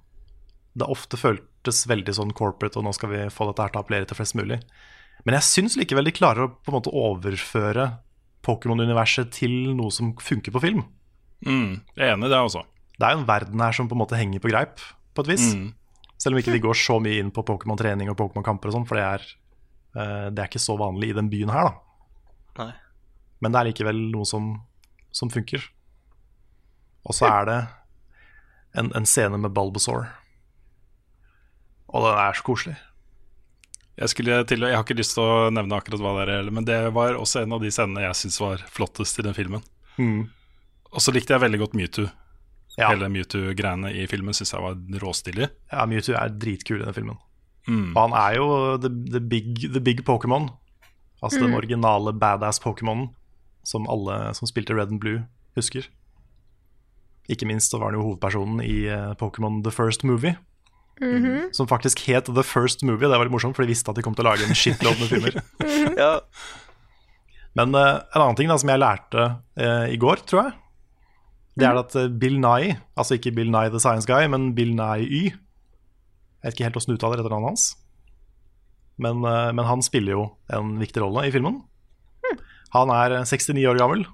Det har ofte føltes veldig sånn corporate, og nå skal vi få dette her til å appellere til flest mulig. Men jeg syns likevel de klarer å på en måte overføre Pokémon-universet til noe som funker på film. Mm, jeg er enig i det, altså. Det er jo en verden her som på en måte henger på greip, på et vis. Mm. Selv om ikke de går så mye inn på Pokémon-trening og Pokémon-kamper og sånn, for det er, eh, det er ikke så vanlig i den byen her, da. Nei. Men det er likevel noe som, som funker. Og så er det en, en scene med Bulbasaur. Og den er så koselig. Jeg, til, jeg har ikke lyst til å nevne akkurat hva det er, men det var også en av de scenene jeg syns var flottest i den filmen. Og så likte jeg veldig godt Mewtwo. Ja. Hele Mewtwo-greiene i filmen syns jeg var råstilig. Ja, Mewtwo er dritkul i den filmen. Og han er jo the, the big, the big Pokémon. Altså den originale badass Pokémonen som alle som spilte Red and Blue, husker. Ikke minst så var han jo hovedpersonen i eh, Pokémon The First Movie. Som faktisk het The First Movie. Det var litt morsomt, for de visste at de kom til å lage en shitload med filmer. Ja. Men uh, en annen ting da, som jeg lærte uh, i går, tror jeg, det er at uh, Bill Nye, altså ikke Bill Nye the Science Guy, men Bill Nye Y Jeg vet ikke helt åssen du uttaler etternavnet hans, men, men han spiller jo en viktig rolle i filmen. Han er eh, 69 år gammel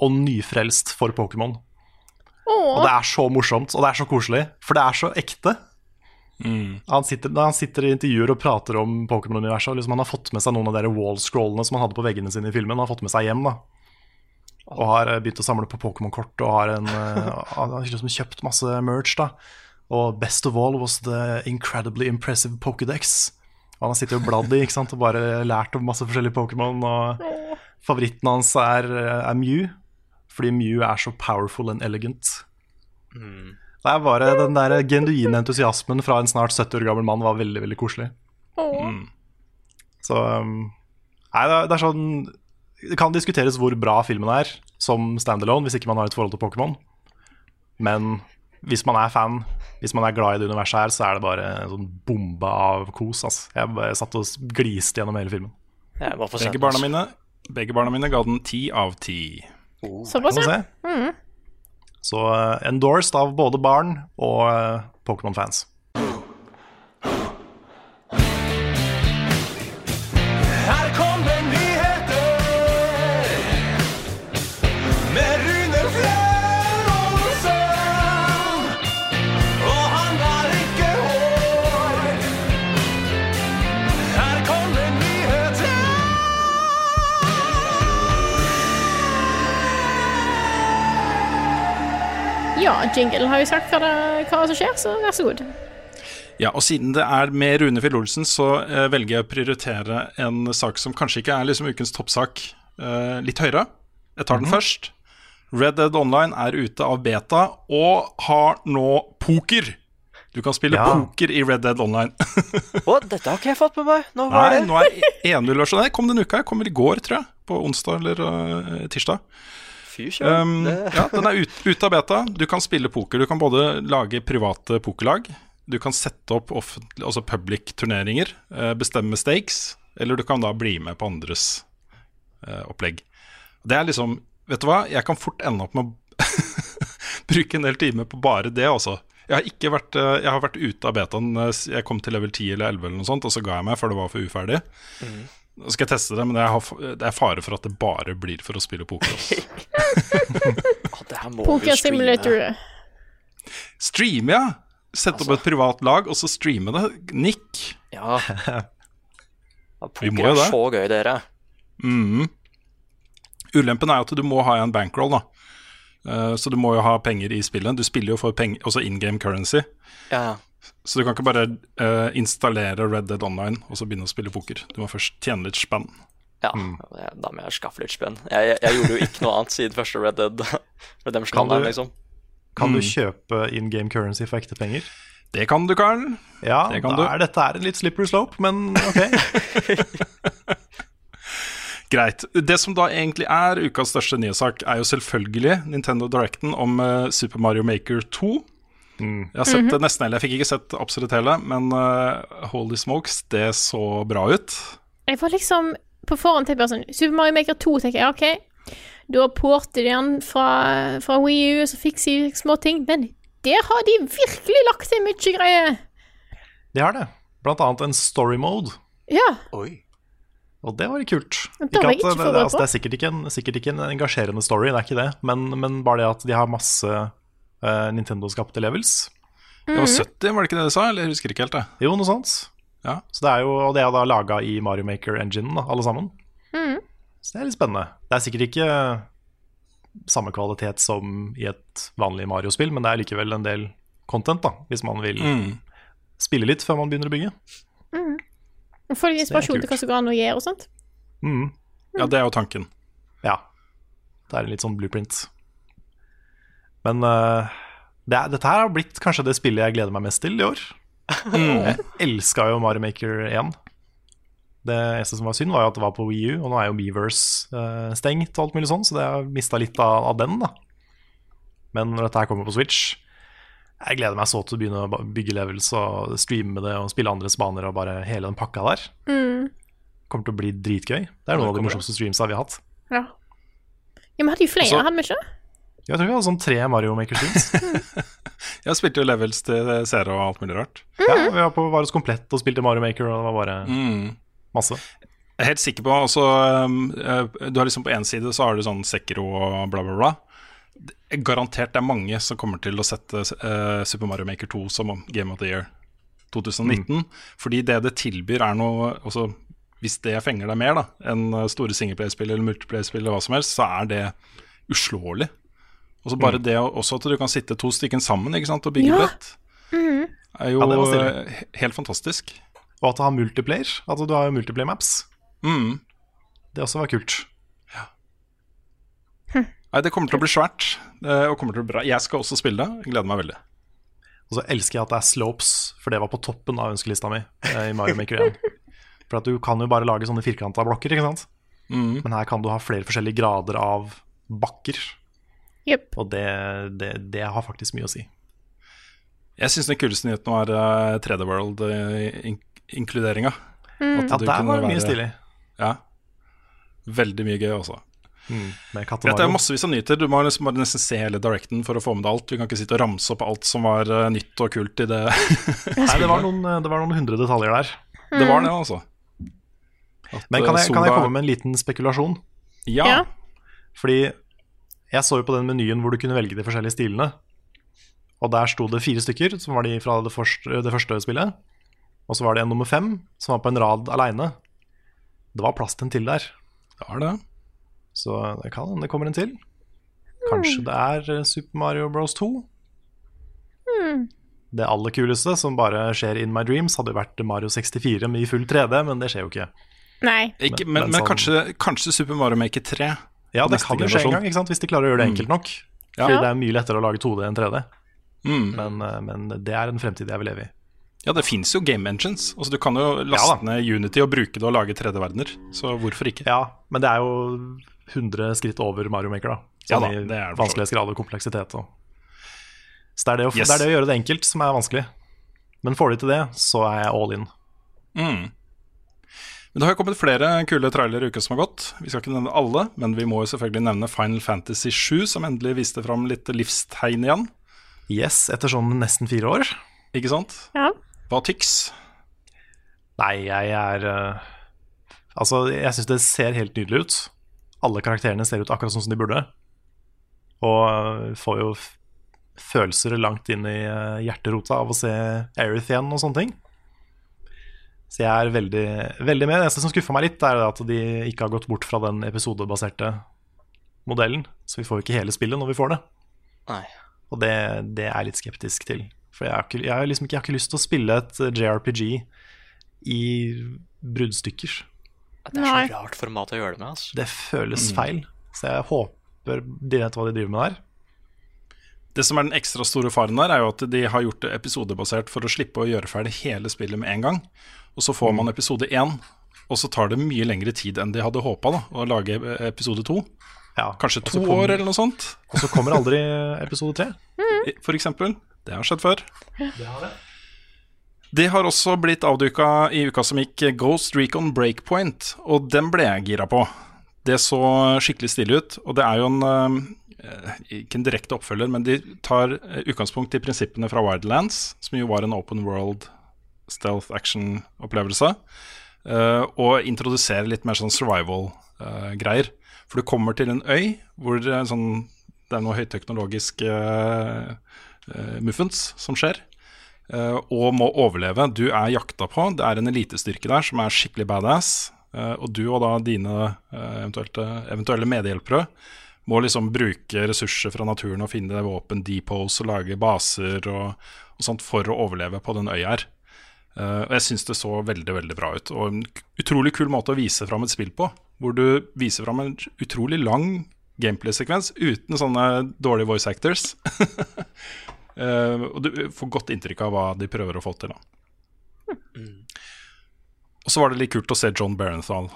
og nyfrelst for Pokémon. Og det er så morsomt, og det er så koselig, for det er så ekte. Han, sitter, han sitter i intervjuer og prater om Pokémon-universet. Liksom han har fått med seg noen av de wall-scrollene som han hadde på veggene sine i filmen. Han har fått med seg hjem da Og har eh, begynt å samle på Pokémon-kort og har, en, eh, har liksom kjøpt masse merch. da Og best of all was the incredibly impressive Pokédex. Han har sittet og bladd i ikke sant? og bare lært om masse forskjellige Pokémon. Og favoritten hans er, er Mew, fordi Mew er så powerful and elegant. Det er bare Den der genuine entusiasmen fra en snart 70 år gammel mann var veldig veldig koselig. Så um, Nei, det er, sånn Det kan diskuteres hvor bra filmen er som standalone, hvis ikke man har et forhold til Pokémon. Men hvis man er fan, hvis man er glad i det universet her, så er det bare en sånn bombe av kos. ass. Jeg bare satt og gliste gjennom hele filmen. Begge barna mine, begge barna mine ga den ti av ti. Såpass, ja. se? Så uh, endorsed av både barn og uh, Pokémon-fans. Jingle har jo sagt hva, det, hva som skjer, så vær så god. Ja, og siden det er med Rune Fjell Olsen, så eh, velger jeg å prioritere en sak som kanskje ikke er liksom ukens toppsak, eh, litt høyere. Jeg tar den først. Red Dead Online er ute av beta og har nå poker. Du kan spille Ja. poker i Red Dead Online. Å, dette har ikke jeg fått med meg. Nå var Nei, det. nå er 1-0-versjonen Jeg kom denne uka. Jeg kommer i går, tror jeg. På onsdag eller uh, tirsdag. Fy. Um, ja, den er ut, av beta. Du kan spille poker. Du kan både lage private pokerlag, du kan sette opp altså public turneringer, eh, bestemme stakes, eller du kan da bli med på andres uh, opplegg. Det er liksom Vet du hva, jeg kan fort ende opp med å bruke en del timer på bare det, altså. Jeg har, ikke vært, eh, jeg har vært ute av betaen. Jeg kom til level 10 eller 11, eller noe sånt, og så ga jeg meg, for det var for uferdig. Nå skal jeg teste det, men det er fare for at det bare blir for å spille poker. Altså. Må Poker. Simulator. Streame, ja. Sette opp et privat lag, og så streame det. Nick. Ja. ja Vi poker må jo er det. så gøy, dere. Mm. Ulempen er at du må ha en bankroll, da. Uh, så du må jo ha penger i spillet. Du spiller jo for penger, også in game currency. Ja, Så du kan ikke bare uh, installere Red Dead Online og så begynne å spille poker. Du må først tjene litt spenn. ja. Da må jeg skaffe litt spenn. Jeg, jeg, jeg gjorde jo ikke noe annet siden første Red Dead Redemption Kan du- Online, liksom. Kan du Mm. kjøpe in game currency for ekte penger? Det kan du, Karl. Ja, Det kan da du. er dette er en litt slippery slope, men ok. Greit. Det som da egentlig er ukas største nyhetssak, er jo selvfølgelig Nintendo Directen om eh, Super Mario Maker 2. Jeg har sett det nesten hele. Jeg fikk ikke sett absolutt hele, men uh, holy smokes, det så bra ut. Jeg var liksom på forhånd tenkt bare sånn Super Mario Maker 2, tenker jeg, OK. Da porter de den fra, fra Wii U, så fikser de små ting. Men der har de virkelig lagt til mye greier. De har det. Blant annet en story mode. Ja. Oi. Og det var kult. Det var at, ikke det, det, altså, det er sikkert ikke, en, sikkert ikke en engasjerende story, det er ikke det. Men, men bare det at de har masse eh, Nintendo-skapte levels. Det var 70, var det ikke det du sa? Eller jeg husker ikke helt, det. Jo, noe sånt. Ja. Så det er jo, og det er da laga i Mario Maker-enginen, alle sammen. Så det er litt spennende. Det er sikkert ikke samme kvalitet som i et vanlig Mario-spill, men det er likevel en del content, da, hvis man vil Mm. spille litt før man begynner å bygge. Får de inspirasjon kult. til hva som går an å gjøre og sånt? Mm. Ja, det er jo tanken. Ja. Det er en litt sånn blueprint. Men uh, det dette her har blitt kanskje det spillet jeg gleder meg mest til i år. Jeg elska jo Mario Maker 1. Det eneste som var synd, var jo at det var på Wii U, og nå er jo Meverse uh, stengt, og alt mulig sånn, så det har mista litt av, av den. da Men når dette her kommer på Switch Jeg gleder meg så til å begynne å bygge levels og streame det og spille andres baner og bare hele den pakka der. Kommer til å bli dritgøy. Det er noen av de morsomste streamsa vi har hatt. Ja. Ja, men hadde jo flere, hadde vi ikke? Jeg tror vi hadde sånn tre Mario Maker-streams. Jeg spilte jo levels til seere og alt mulig rart. Ja, vi var på Varos Komplett og spilte Mario Maker, og det var bare Mm. masse. Jeg er helt sikker på også, um, eh, Du har liksom På én side så har du sånn Sekiro og bla, bla, bla. Er Garantert det er mange som kommer til å sette uh, Super Mario Maker 2 som Game of the Year 2019. Fordi det det tilbyr, er noe også, Hvis det fenger deg mer da enn store singleplayerspill eller multiplayerspill, eller hva som helst, så er det uslåelig. Og så bare det også at du kan sitte to stykker sammen ikke sant, og bygge Ja. brett, er jo Ja, eh, he- helt fantastisk. Og at det har multiplayer. At du har jo multiplayer maps. Mm. Det også var kult. Nei, det kommer til å bli svært. eh, Og kommer til å bli bra. Jeg skal også spille det. Jeg gleder meg veldig. Og så elsker jeg at det er slopes, for det var på toppen av ønskelista mi eh, i Mario Maker 1. For at du kan jo bare lage sånne firkanta blokker, ikke sant? Mm. Men her kan du ha flere forskjellige grader av bakker. Jepp. Og det, det, det har faktisk mye å si. Jeg syns den kuleste nyheten var uh, 3D World-inkluderinga. Ja, der var det mye stilig. Ja. Veldig mye gøy også. Mm, med Dette er massevis av nyheter. Du må liksom bare nesten se hele directen for å få med deg alt. Vi kan ikke sitte og ramse opp alt som var eh, nytt og kult i det. Nei, det var, noen, det var noen hundre detaljer der. det var det, altså. At, Men kan eh, jeg, kan jeg komme med en liten spekulasjon? Ja. Ja. Fordi jeg så jo på den menyen hvor du kunne velge de forskjellige stilene. Og der sto det fire stykker, som var de fra det første, det første spillet. Og så var det en nummer fem, som var på en rad aleine. Det var plass til en til der. Det var det. Så det kan hende det kommer en til. Kanskje det er eh, Super Mario Bros 2. Det aller kuleste, som bare skjer in my dreams, hadde jo vært Mario 64 med i full 3D, men det skjer jo ikke. Nei. Ikke, Men- men, men men sånn- kanskje, kanskje Super Mario Maker 3. Ja, det kan jo skje en gang, ikke sant? hvis de klarer å gjøre det enkelt nok. Ja. Fordi det er mye lettere å lage 2D enn 3D. Mm. Men, eh, men det er en fremtid jeg vil leve i. Ja, det fins jo game engines. Altså, du kan jo laste ja, ned Unity og bruke det og lage 3D-verdener. Så hvorfor ikke? Ja, men det er jo 100 skritt over Mario Maker, da. Ja Sånn da, det er det vanskelighetsgrad og kompleksitet. Og. Så det er det, å, Yes. det er det å gjøre det enkelt som er vanskelig. Men får de til det, så er jeg all in. Mm. Men det har jo kommet flere kule trailere i uka som har gått. Vi skal ikke nevne alle, men vi må jo selvfølgelig nevne Final Fantasy 7, som endelig viste fram litt livstegn igjen. Yes, etter sånn nesten fire år. Ikke sant? Ja. Hva tyks? Nei, jeg er uh, Altså, jeg syns det ser helt nydelig ut. Alle karakterene ser ut akkurat sånn som de burde. Og eh, får jo følelser langt inn i eh, hjerterota av å se Aerith igjen og sånne ting. Så jeg er veldig, veldig med. Det eneste som skuffa meg litt, er at de ikke har gått bort fra den episodebaserte modellen, så vi får jo ikke hele spillet når vi får det. Nei. Og det, det er jeg litt skeptisk til. For jeg har, ikke, jeg, har liksom ikke, jeg har ikke lyst til å spille et JRPG i bruddstykker. Det er Nei. så rart format å gjøre det med. Altså. Det føles Mm. feil. Så jeg håper de vet hva de driver med der. Det som er den ekstra store faren der, er jo at de har gjort det episodebasert for å slippe å gjøre ferdig hele spillet med en gang. Og så får man episode én, og så tar det mye lengre tid enn de hadde håpa å lage episode to. Ja, Kanskje to kommer- år eller noe sånt, Og så kommer aldri episode tre. for eksempel. Det har skjedd før. Det har det. Det har også blitt avduka i uka som gikk Ghost Recon Breakpoint, og den ble jeg gira på. Det så skikkelig stilig ut, og det er jo en eh, Ikke en direkte oppfølger, men de tar eh, utgangspunkt i prinsippene fra Wildlands, som jo var en open world stealth action-opplevelse, eh, og introduserer litt mer sånn survival-greier. For du kommer til en øy hvor det er, sånn, det er noe høyteknologisk uh, muffens som skjer eh, og må overleve. Du er jakta på. Det er en elitestyrke der som er skikkelig badass. eh, og du og da dine eh, eventuelle medhjelpere må liksom bruke ressurser fra naturen og finne våpen depots og lage baser og, og sånt for å overleve på den øya her. Uh, og jeg syns det så veldig veldig bra ut. Og en utrolig kul måte å vise fram et spill på. Hvor du viser fram en utrolig lang gameplay-sekvens uten sånne dårlige voice actors. uh, og du får godt inntrykk av hva de prøver å få til. Da. Og så var det litt kult å se John Berenthal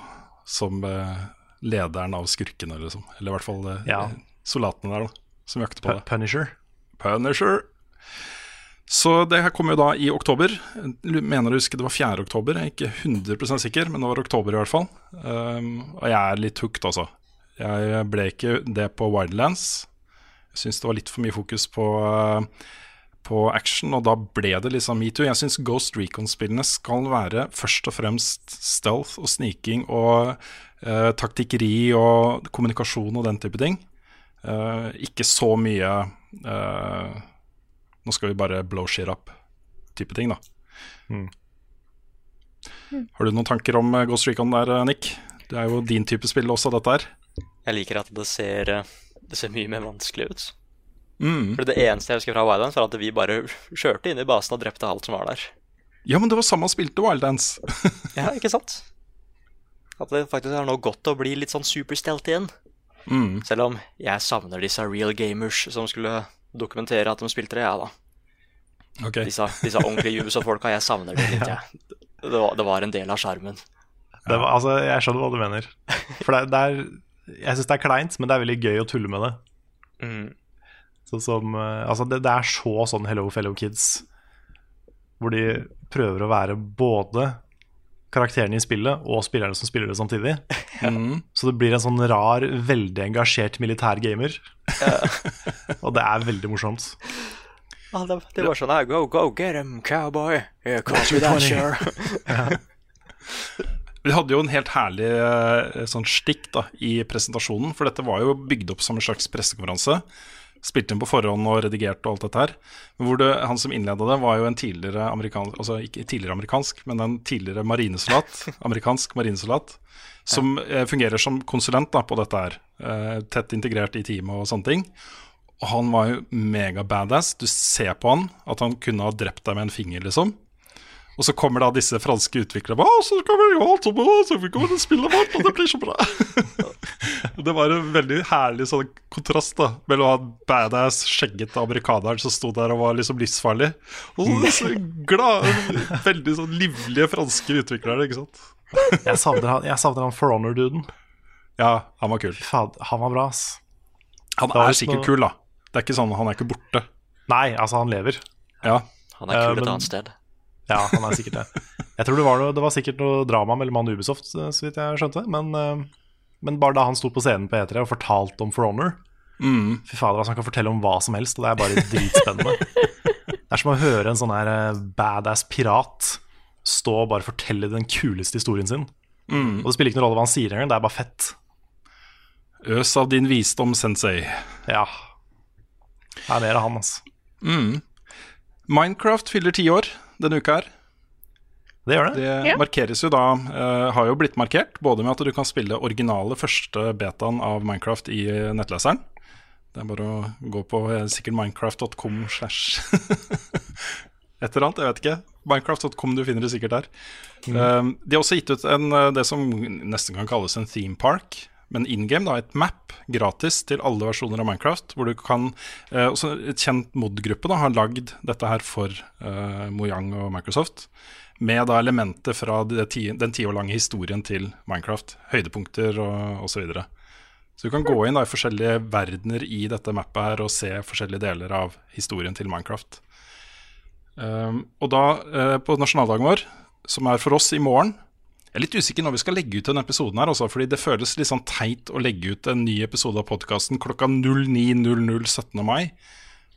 som eh, lederen av skurkene, liksom. Eller i hvert fall eh, Ja. soldatene der, da, som jakter på det. Punisher. Punisher. Så det her kom jo da i oktober. Mener å huske det var 4. oktober. Jeg er ikke 100 sikker, men det var oktober i hvert fall. Um, og jeg er litt hooked, altså. Jeg ble ikke det på Wildlands. Jeg syns det var litt for mye fokus på, uh, på action, og da ble det liksom metoo. Jeg syns Ghost Recon-spillene skal være først og fremst stealth og sniking og uh, taktikkeri og kommunikasjon og den type ting. Uh, ikke så mye uh, Nå skal vi bare blow shit up-type ting, da. Mm. Har du noen tanker om eh, Ghost Recon der, eh, Nick? Det er jo din type spill også, dette her. Jeg liker at det ser, eh, det ser mye mer vanskelig ut. Mm. For Det eneste jeg husker fra Wildlands, var at vi bare kjørte inn i basen og drepte alt som var der. Ja, men det var samme spilte Wildlands. Ja, ikke sant? At det faktisk har nå gått å bli litt sånn superstelt igjen. Mm. Selv om jeg savner disse real gamers som skulle dokumentere at de spilte det, ja da. Okay. Disse, disse ordentlige Ubisoft-folka, jeg savner det litt, jeg. Det var, det var en del av skjermen. Altså, jeg skjønner hva du mener. For det, er- det er, jeg syns det er kleint, men det er veldig gøy å tulle med det. Mm. Sånn som, eh, altså det, det er så sånn Hello Fellow Kids, hvor de prøver å være både karakterene i spillet og spillerne som spiller det samtidig. Mm. Så det blir en sånn rar, veldig engasjert militær gamer. og det er veldig morsomt. Ah, det, det var sånn her Go, go, get him, cowboy. Yeah, copy that, sure. Vi hadde jo en helt herlig eh, sånn stikk da, i presentasjonen, for dette var jo bygd opp som en slags pressekonferanse. Spilt inn på forhånd og redigert og alt dette her. Men hvor det, han som innleda det, var jo en tidligere amerikansk Altså ikke tidligere amerikansk, men en tidligere marinesoldat. amerikansk marinesoldat. Som ja. fungerer som konsulent da, på dette her. Eh, tett integrert i teamet og sånne ting. Og han var jo mega badass. Du ser på han at han kunne ha drept deg med en finger, liksom. Og så kommer da disse franske utviklerne og så skal vi jo alt så vi kommer til å spille vårt, og det blir så bra. det var en veldig herlig sånn kontrast da mellom han badass, skjeggete amerikaneren som sto der og var liksom livsfarlig, og så disse glade, veldig sånn livlige franske utviklerne, ikke sant. Jeg savner han, jeg savner han For Honor-duden. Ja, han var kul. Fad, han var bra, ass. Han er sikkert noe- kul, da. Det er ikke sånn, Han er ikke borte. Nei, altså, han lever. Ja. Han er kul et men- annet sted. Ja, han er sikkert det. Jeg tror det var, noe, det var sikkert noe drama mellom han og Ubisoft, eh, så vidt jeg skjønte. Men, eh, men bare da han sto på scenen på E3 og fortalte om For Honor Mm. Fy fader, altså, han kan fortelle om hva som helst, og det er bare dritspennende. Det er som å høre en sånn her eh, badass pirat stå og bare fortelle den kuleste historien sin. Mm. Og det spiller ikke noen rolle hva han sier engang, det er bare fett. Øs av din visdom, sensei. Ja. Det er mer av han, altså. Mm. Minecraft fyller ti år denne uka her. Det gjør det. Det Ja. markeres jo da, uh, har jo blitt markert, både med at du kan spille originale første betaen av Minecraft i nettleseren. Det er bare å gå på eh, sikkert minecraft.com slash et eller annet, jeg vet ikke. Minecraft.com, du finner det sikkert der. Um, de har også gitt ut en, eh, det som nesten kan kalles en theme park. Men in game, da, et map gratis til alle versjoner av Minecraft. Hvor du kan eh, Også et kjent mod-gruppe har lagd dette her for eh, Mojang og Microsoft. Med da elementer fra ti, den ti år lange historien til Minecraft. Høydepunkter og osv. Så, videre. så du kan gå inn da i forskjellige verdener i dette mappet her og se forskjellige deler av historien til Minecraft. Um, og da, eh, på nasjonaldagen vår, som er for oss i morgen Jeg er litt usikker når vi skal legge ut denne episoden, her også, fordi det føles litt sånn teit å legge ut en ny episode av podkasten klokka 09.00 17. mai.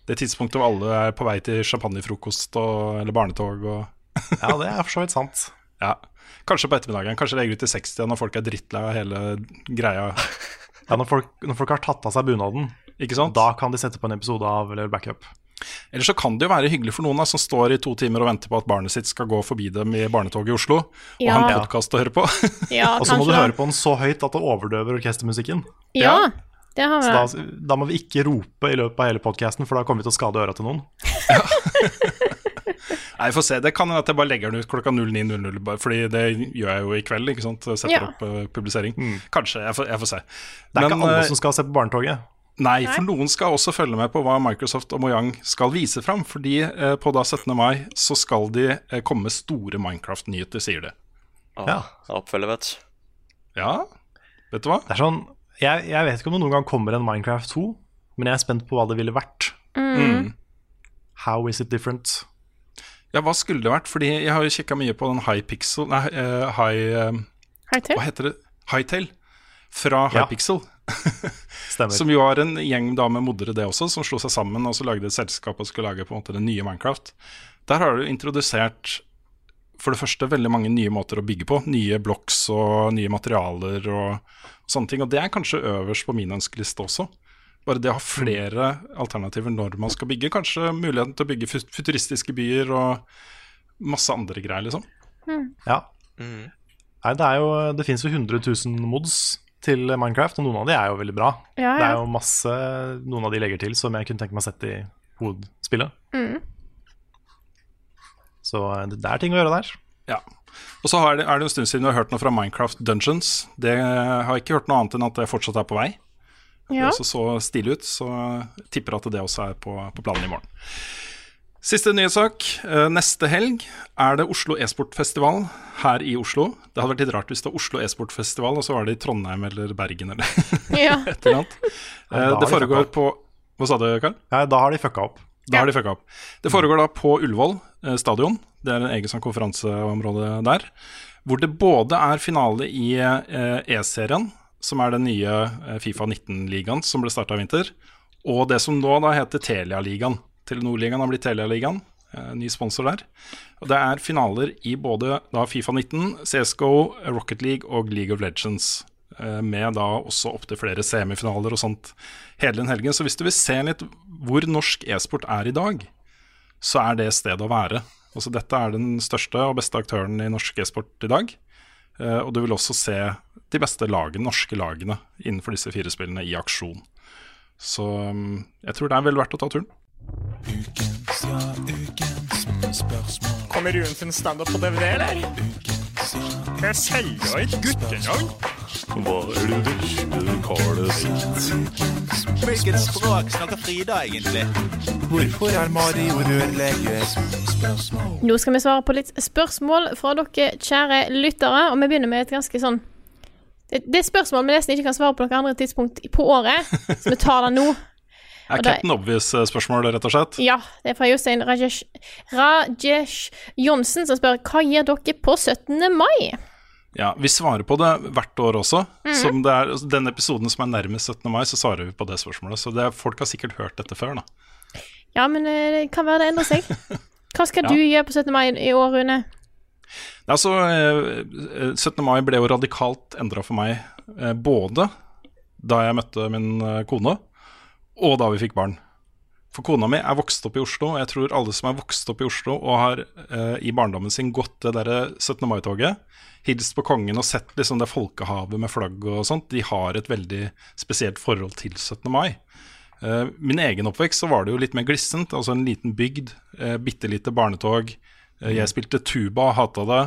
Det tidspunktet hvor alle er på vei til champagnefrokost og, eller barnetog. Og, Ja, det er for så vidt sant. ja. Kanskje på ettermiddagen. Kanskje legger ut til 60 når folk er drittlei av hele greia. Ja, når, folk, når folk har tatt av seg bunaden, Ikke sant? da kan de sette på en episode av eller backup. Eller så kan det jo være hyggelig for noen da, som står i to timer og venter på at barnet sitt skal gå forbi dem i barnetoget i Oslo, og Ja. ha en podkast å høre på. Ja, Og så må du høre på den så høyt at det overdøver orkestermusikken. Ja, det har vi. Så da, da må vi ikke rope i løpet av hele podkasten, for da kommer vi til å skade øra til noen. Nei, får se. Det kan hende at jeg bare legger den ut klokka 09.00, fordi det gjør jeg jo i kveld. ikke sant? Setter Ja. opp uh, publisering. Kanskje. Jeg får, jeg får se. Det er Men, ikke alle eh, som skal se på Barnetoget. Nei, for noen skal også følge med på hva Microsoft og Mojang skal vise fram. Fordi eh, på da 17. mai så skal de eh, komme med store Minecraft-nyheter, sier de. Ja. Oppfølger, vet du. Ja, vet du hva? Det er sånn, jeg, jeg vet ikke om det noen gang kommer en Minecraft 2, men jeg er spent på hva det ville vært. Mm. How is it different? Ja, hva skulle det vært? Fordi jeg har jo kikka mye på den High Pixel Nei, uh, High uh, Hightail? Hva heter det? Hightail fra Ja. Stemmer. Som jo har en gjeng da med moddere, det også, som slo seg sammen og så lagde et selskap og skulle lage på en måte det nye Minecraft. Der har du introdusert for det første veldig mange nye måter å bygge på. Nye blocks og nye materialer og sånne ting. Og det er kanskje øverst på min ønskeliste også. Bare det å ha flere alternativer når man skal bygge. Kanskje muligheten til å bygge futuristiske byer og masse andre greier, liksom. Ja. Nei, det, er jo, det finnes jo 100 000 mods til Minecraft, og noen av de er jo veldig bra. Ja, Det er jo masse noen av de legger til som jeg kunne tenke meg å sette i hovedspillet. Mm. Så eh, det det er ting å gjøre der. Ja. Og så er det, er det en stund siden vi har hørt noe fra Minecraft Dungeons. Det har jeg ikke hørt noe annet enn at det fortsatt er på vei. Ja. Det også så stilig ut, så tipper at det også er på, på planen i morgen. Siste nyhetssak. Eh, Neste helg er det Oslo e-sportfestival her i Oslo. Det hadde vært litt rart hvis det var Oslo e-sportfestival, og så var det i Trondheim eller Bergen eller Ja. et eller annet. Ja, Eh, Det foregår på Hva sa du, Karl? Ja, da har de fucka opp. Da har de fucka opp. Det foregår da på Ullevål eh, stadion. Det er en egen sånn konferanseområde der. Hvor det både er finale i E-serien, som er den nye Fifa 19-ligaen som ble starta i vinter, og det som nå da heter Telia-ligaen. Telenor-ligaen har blitt Telia-ligaen. eh, Ny sponsor der. Og Det er finaler i både da Fifa 19, CSGO, Rocket League og League of Legends. eh, Med da også opptil flere semifinaler og sånt hele den helgen. Så hvis du vil se litt hvor norsk e-sport er i dag, så er det stedet å være. Altså Dette er den største og beste aktøren i norsk e-sport i dag. Eh, Og du vil også se de beste lagene, norske lagene innenfor disse fire spillene i aksjon. Så mm, jeg tror det er vel verdt å ta turen. Kommer Ruen sin standup på DVD, eller? Jeg selger ikke guttenavn. Hva er det vesle karet sitt? Hvilket språk snakker Frida egentlig? Hvorfor er Mario rørlegger? Nå skal vi svare på litt spørsmål fra dere kjære lyttere, og vi begynner med et ganske sånn Det, det er spørsmål vi nesten ikke kan svare på noe andre tidspunkt på året, så vi tar det nå. Er Captain Obvious-spørsmål, rett og slett? Ja, det er fra Jostein Rajesh, Rajesh Johnsen, som spør hva gjør dere på 17. mai? Ja, Vi svarer på det hvert år også. Mhm. Som det er, altså, den episoden som er nærmest 17. mai, så svarer vi på det spørsmålet. Så det folk har sikkert hørt dette før, da. Ja, men eh, det kan være det endrer seg. Hva skal Ja. du gjøre på 17. mai i år, Rune? Altså, eh, 17. mai ble jo radikalt endra for meg eh, både da jeg møtte min eh, kone, og da vi fikk barn. For kona mi er vokst opp i Oslo, og jeg tror alle som er vokst opp i Oslo og har eh, i barndommen sin gått det derre 17. mai-toget, hilst på kongen og sett liksom det folkehavet med flagg og sånt, de har et veldig spesielt forhold til 17. mai. Eh, min egen oppvekst så var det jo litt mer glissent, altså en liten bygd, eh, bitte lite barnetog. Eh, jeg spilte tuba, hata det.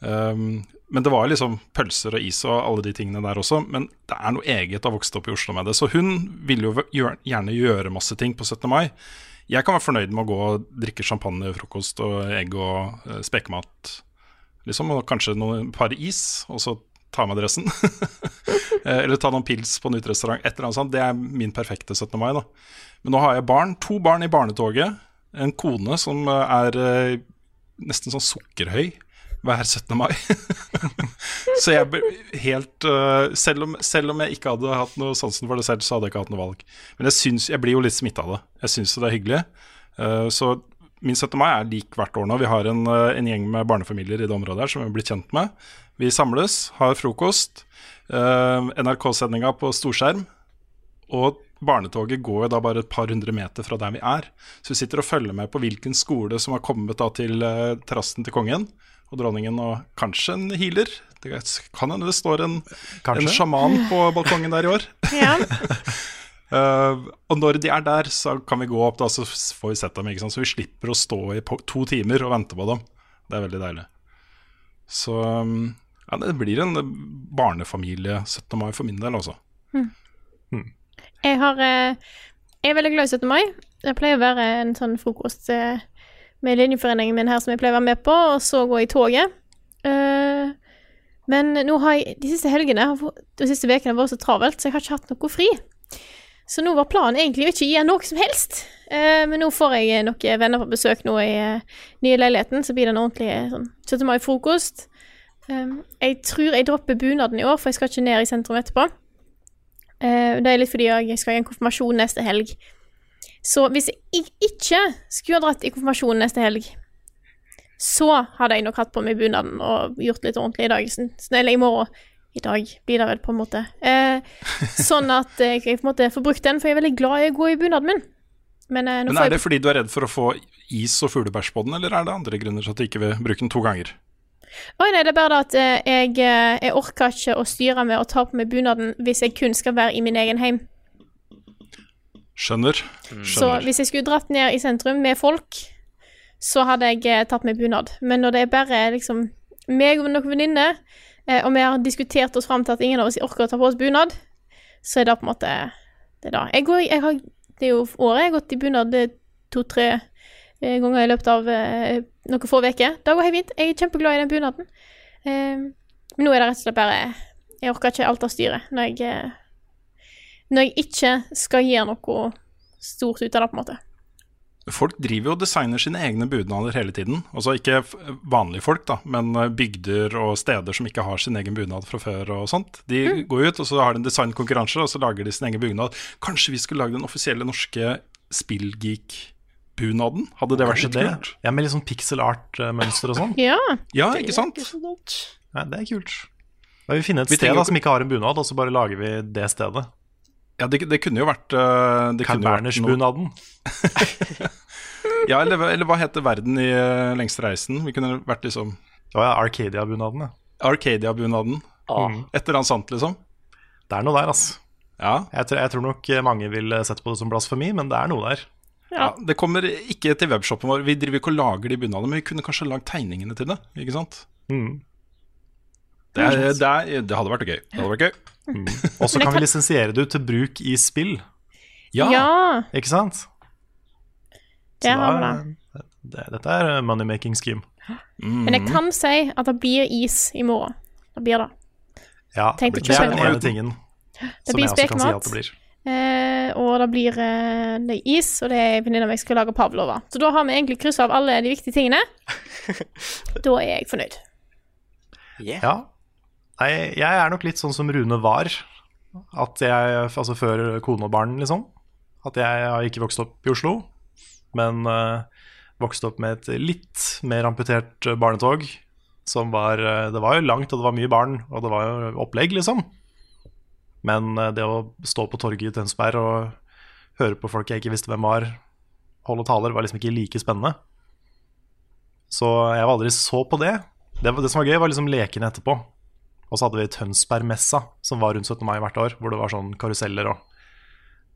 Um, men det var liksom pølser og is og alle de tingene der også. Men det er noe eget å ha vokst opp i Oslo med det. Så hun vil jo gjerne gjøre masse ting på 17. mai. Jeg kan være fornøyd med å gå og drikke champagne, frokost og egg og uh, spekemat. Liksom, og kanskje noen par is, og så ta med dressen. eller ta noen pils på en uterestaurant. Et eller annet sånt. Det er min perfekte 17. mai. da. Men nå har jeg barn. To barn i barnetoget. En kone som er uh, nesten sånn sukkerhøy hver 17. mai. så jeg ble helt uh, selv, om, selv, om, jeg ikke hadde hatt noe sansen for det selv, så hadde jeg ikke hatt noe valg. Men jeg, syns, jeg blir jo litt smitta av det. Jeg syns det er hyggelig. Uh, så min 17. mai er lik hvert år nå. Vi har en, uh, en, gjeng med barnefamilier i det området her som vi blitt kjent med. Vi samles, har frokost. NRK-sendinga på storskjerm. Og barnetoget går da bare et par hundre meter fra der vi er. Så vi sitter og følger med på hvilken skole som har kommet da til terrassen til kongen og dronningen, og kanskje en healer. Det kan hende det står en, en sjaman på balkongen der i år. Ja. uh, og når de er der, så kan vi gå opp, da, så får vi sett dem. Ikke sant? Så vi slipper å stå i to timer og vente på dem. Det er veldig deilig. Så um, ja, det blir en barnefamilie 17. mai for min del, altså. Mm. Mm. Jeg, har, eh, jeg er veldig glad i 17. mai. Det pleier å være en sånn frokost eh, med linjeforeningen min her som jeg pleier å være med på, og så gå i toget. Uh, men nå har jeg de siste helgene, de siste ukene vært så travelt, så jeg har ikke hatt noe fri. Så nå var planen egentlig å ikke gi noe som helst. Uh, men nå får jeg noen venner på besøk nå i uh, nye leiligheten, så blir det en ordentlig sånn 17. mai-frokost. Um, jeg tror jeg dropper bunaden i år, for jeg skal ikke ned i sentrum etterpå. Det er litt fordi jeg skal i en konfirmasjon neste helg. Så hvis jeg ikke skulle ha dratt i konfirmasjonen neste helg, så hadde jeg nok hatt på meg bunaden og gjort litt ordentlig i dag. Eller i morgen. I dag blir det vel, på en måte. Eh, sånn at jeg på en måte får brukt den, for jeg er veldig glad i å gå i bunaden min. Men, eh, Men er det fordi du er redd for å få is og fuglebæsj på den, eller er det andre grunner til at du ikke vil bruke den to ganger? Oi, nei, det er bare det at eh, jeg, eh, jeg orker ikke å styre med å ta på meg bunaden hvis jeg kun skal være i min egen heim. Skjønner. Skjønner. Så hvis jeg skulle dratt ned i sentrum med folk, så hadde jeg eh, tatt meg bunad. Men når det er bare liksom meg og noen venninner, eh, og vi har diskutert oss fram til at ingen av oss orker å ta på oss bunad, så er det på en måte det da. Jeg går, jeg har, det er jo året jeg har gått i bunad to-tre eh, ganger i løpet av noen få uker. Det går helt fint. Jeg er kjempeglad i den bunaden. Men nå er det rett og slett bare Jeg orker ikke alt av styret når jeg når jeg ikke skal gjøre noe stort ut av det, på en måte. Folk driver jo og designer sine egne budnader hele tiden. Altså ikke vanlige folk, da, men eh, bygder og steder som ikke har sin egen bunad fra før og sånt. De mm. går ut, og så har de en designkonkurranse, og så lager de sin egen bunad. Kanskje vi skulle lage den offisielle norske spillgeek-bunaden? Hadde det vært så kult? Ja, med litt sånn pixel art-mønster og sånn? Ja. ja, ikke sant? Ja, det er kult. Da vil vi finne et vi sted da, som ikke har en bunad, og så bare lager vi det stedet. Ja, det, det, kunne jo vært uh, Carl Berners-bunaden. ja, eller, eller, hva heter verden i uh, lengste reisen? Vi kunne vært liksom Å ja, Arcadia-bunaden, ja. Arcadia-bunaden. Ah. Et eller annet sant, liksom. Det er noe der, altså. Ja. Jeg, tror, jeg tror nok mange vil sette på det som blasfemi, men det er noe der. Ja. ja. Det kommer ikke til webshopen vår. Vi driver ikke og lager de bunadene, men vi kunne kanskje lagd tegningene til det. Ikke sant? Mm. Det, er, det, er, det, hadde vært gøy. Det hadde vært gøy. Mm. Og så kan vi lisensiere det ut til bruk i spill. Ja. ja. Ikke sant? Det har vi da. Det, dette er money-making scheme. Mm. Men jeg kan si at det blir is i morgen. Det blir det. Ja, det er den ene tingen det som jeg også kan si at det blir. Eh, og det blir eh, det is, og det er venninna mi skal lage pavlova. Så da har vi egentlig kryssa av alle de viktige tingene. da er jeg fornøyd. Yeah. Ja. Nei, jeg er nok litt sånn som Rune var. At jeg, altså før kone og barn, liksom. At jeg har ikke vokst opp i Oslo, men uh, vokste opp med et litt mer amputert barnetog. Som var uh, Det var jo langt, og det var mye barn, og det var jo opplegg, liksom. Men uh, det å stå på torget i Tønsberg og høre på folk jeg ikke visste hvem var, holde taler var liksom ikke like spennende. Så jeg var aldri så på det. Det, det som var gøy, var liksom lekene etterpå. Og så hadde vi Tønsbergmessa, som var rundt 17. mai hvert år, hvor det var sånn karuseller og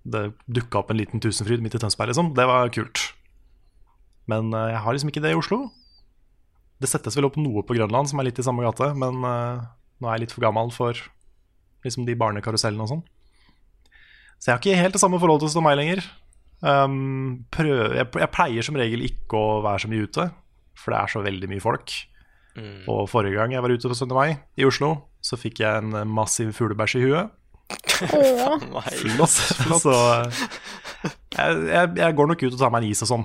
Det dukka opp en liten Tusenfryd midt i Tønsberg, liksom. Det var kult. Men eh, jeg har liksom ikke det i Oslo. Det settes vel opp noe på Grønland som er litt i samme gate, men eh, nå er jeg litt for gammel for liksom de barnekarusellene og sånn. Så jeg har ikke helt det samme forholdet til 17. mai lenger. Um, prøv, jeg, jeg pleier som regel ikke å være så mye ute, for det er så veldig mye folk. Og forrige gang jeg var ute på 17. mai i Oslo, så fikk jeg en massiv fuglebæsj i huet. Åh. Flott, flott. Så eh, jeg, jeg, jeg går nok ut og tar meg en is og sånn,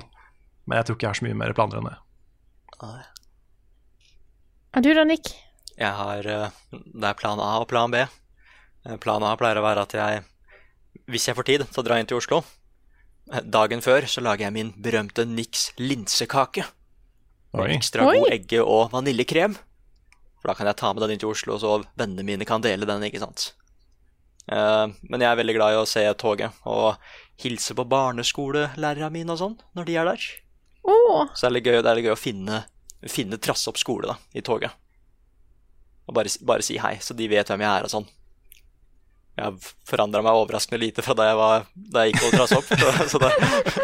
men jeg tror ikke jeg har så mye mer planer enn det. Og du da, Nick? Jeg har eh, Det er plan A og plan B. Eh, Plan A pleier å være at jeg, hvis jeg får tid, så drar jeg inn til Oslo. Eh, Dagen før så lager jeg min berømte Nix linsekake. Oi. ekstra Oi. god egge- og vaniljekrem. For da kan jeg ta med den inn til Oslo, så vennene mine kan dele den, ikke sant. Uh, Men jeg er veldig glad i å se toget og hilse på barneskolelærerne mine og sånn når de er der. Oh. Så det er litt gøy, det er litt gøy å finne, finne trasse opp skole da, i toget. Og bare, si- bare si hei, så de vet hvem jeg er og sånn. Jeg har forandra meg overraskende lite fra da jeg, var, da jeg gikk på Trasse opp. Så, så, det,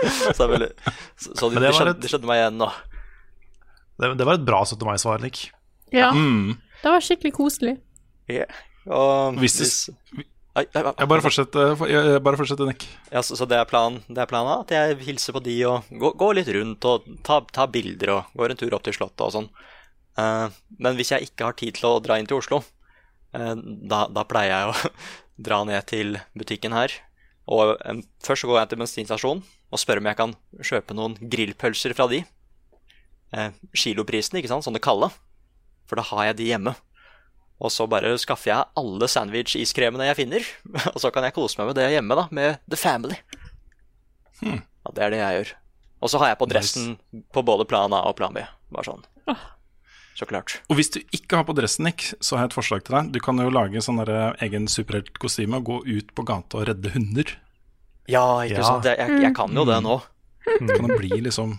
så, det er veldig, så, så de, de, var skjønner, de skjønner meg igjen nå. Det, det var et bra 17. mai-svar, Nick. ja. Mm. Det var skikkelig koselig. Yeah. Og Hvis det- hvis-. Jeg bare fortsett, eh, bare fortsetter Nick. Ja, så, så det er planen det er planen, at jeg hilser på de og går, går litt rundt og tar, ta bilder og går en tur opp til Slottet og sånn. Uh, men hvis jeg ikke har tid til å dra inn til Oslo, uh, da, da pleier jeg å dra ned til butikken her. Og um, først så går jeg til bensinstasjonen og spør om jeg kan kjøpe noen grillpølser fra de. Eh, kiloprisene, ikke sant, sånne kalde. For da har jeg de hjemme. Og så bare skaffer jeg alle sandwich-iskremene jeg finner. Og så kan jeg kose meg med det hjemme, da, med The Family. Hmm. Ja, det er det jeg gjør. Og så har jeg på dressen på både plan A og plan B. Bare sånn. Så klart. Og hvis du ikke har på dressen, Nick, så har jeg et forslag til deg. Du kan jo lage sånn der egen superheltkostyme og gå ut på gata og redde hunder. Ja, ikke Ja. sant. Jeg, jeg, kan jo det nå. Det kan det bli liksom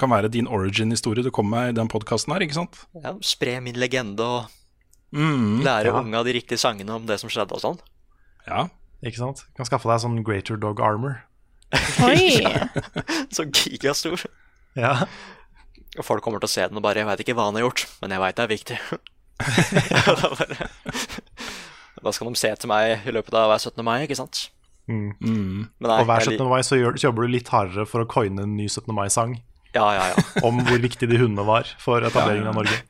Kan være din origin-historie du kommer med i den podkasten her, ikke sant? Ja, spre min legende og Mm, lære ja. unga de riktige sangene om det som skjedde og sånn. ja. Ikke sant? Du kan skaffe deg sånn Greater Dog Armor. Oi. Så gigastor. Ja. Og folk kommer til å se den og bare 'Jeg veit ikke hva han har gjort, men jeg veit det er viktig'. da, bare, da skal de se til meg i løpet av hver 17. mai, ikke sant? Mm. Mm. Men nei, Og hver 17. mai så, gjør, så jobber du litt hardere for å coine en ny 17. mai-sang Ja, ja, ja. om hvor viktig de hundene var for etableringen av Norge.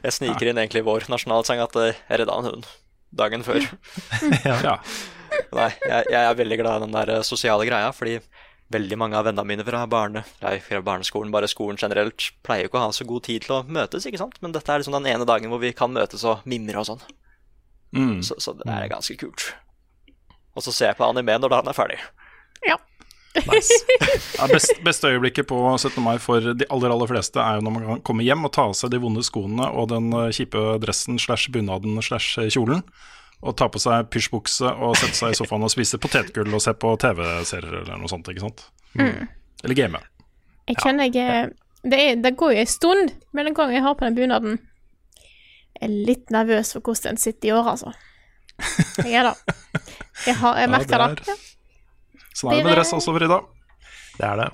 Jeg sniker inn egentlig vår nasjonalsang at eh, jeg redda en hund dagen før. ja. Nei, jeg, jeg er veldig glad i den der eh, sosiale greia, fordi veldig mange av vennene mine fra, barne, nei, fra barneskolen, bare skolen generelt, pleier jo ikke å ha så god tid til å møtes, ikke sant? Men dette er liksom den ene dagen hvor vi kan møtes og mimre og sånn. Mm. Så, så det er ganske kult. Og så ser jeg på anime når han er ferdig. Nice. Ja, best, beste øyeblikket på 17. mai for de aller aller fleste er jo når man kan komme hjem og ta av seg de vonde skoene og den eh, kjipe dressen slash bunaden slash kjolen, og ta på seg pysjbukse og sette seg i sofaen og spise potetgull og se på TV-serier eller noe sånt, ikke sant? Mm. Eller game. Jeg kjenner jeg er- det, er, det går jo en stund mellom gang jeg har på den bunaden. Jeg er litt nervøs for hvordan den sitter i år, altså. Jeg er det. Jeg, har, jeg Ja, merker det det. er- Sånn er det med dress også, Frida. Det er det.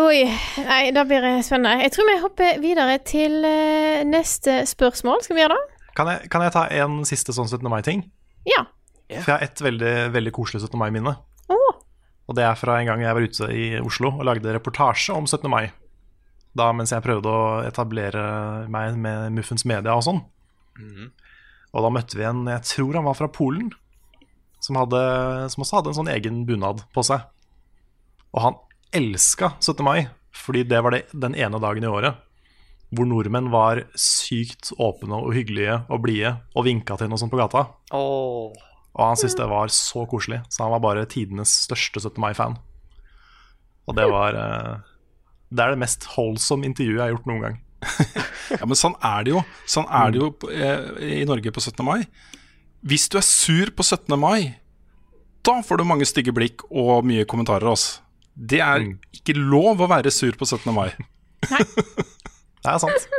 Oi, nei, da blir det spennende. Jeg tror vi hopper videre til eh, neste spørsmål. Skal vi gjøre det? Kan jeg, kan jeg ta en siste sånn 17. mai-ting? Ja. For jeg har ett veldig, veldig koselig 17. mai-minne. Oh. Og det er fra en gang jeg var ute i Oslo og lagde reportasje om 17. mai. Da mens jeg prøvde å etablere meg med Muffens Media og sånn. Og da møtte vi en, jeg tror han var fra Polen, som, hadde, som også hadde en sånn egen bunad på seg. Og han elska 17. mai, fordi det var det, den ene dagen i året hvor nordmenn var sykt åpne og hyggelige og blide og vinka til noe sånt på gata. Oh. Og han syntes det var så koselig, så han var bare tidenes største 17. mai-fan. Og det var eh, Det er det mest holdsomme intervjuet jeg har gjort noen gang. Ja, men sånn er det jo. Sånn er det jo eh, i Norge på 17. mai. Hvis du er sur på 17. mai, da får du mange stygge blikk og mye kommentarer. Altså. Det er ikke lov å være sur på 17. mai. Nei. Det er sant.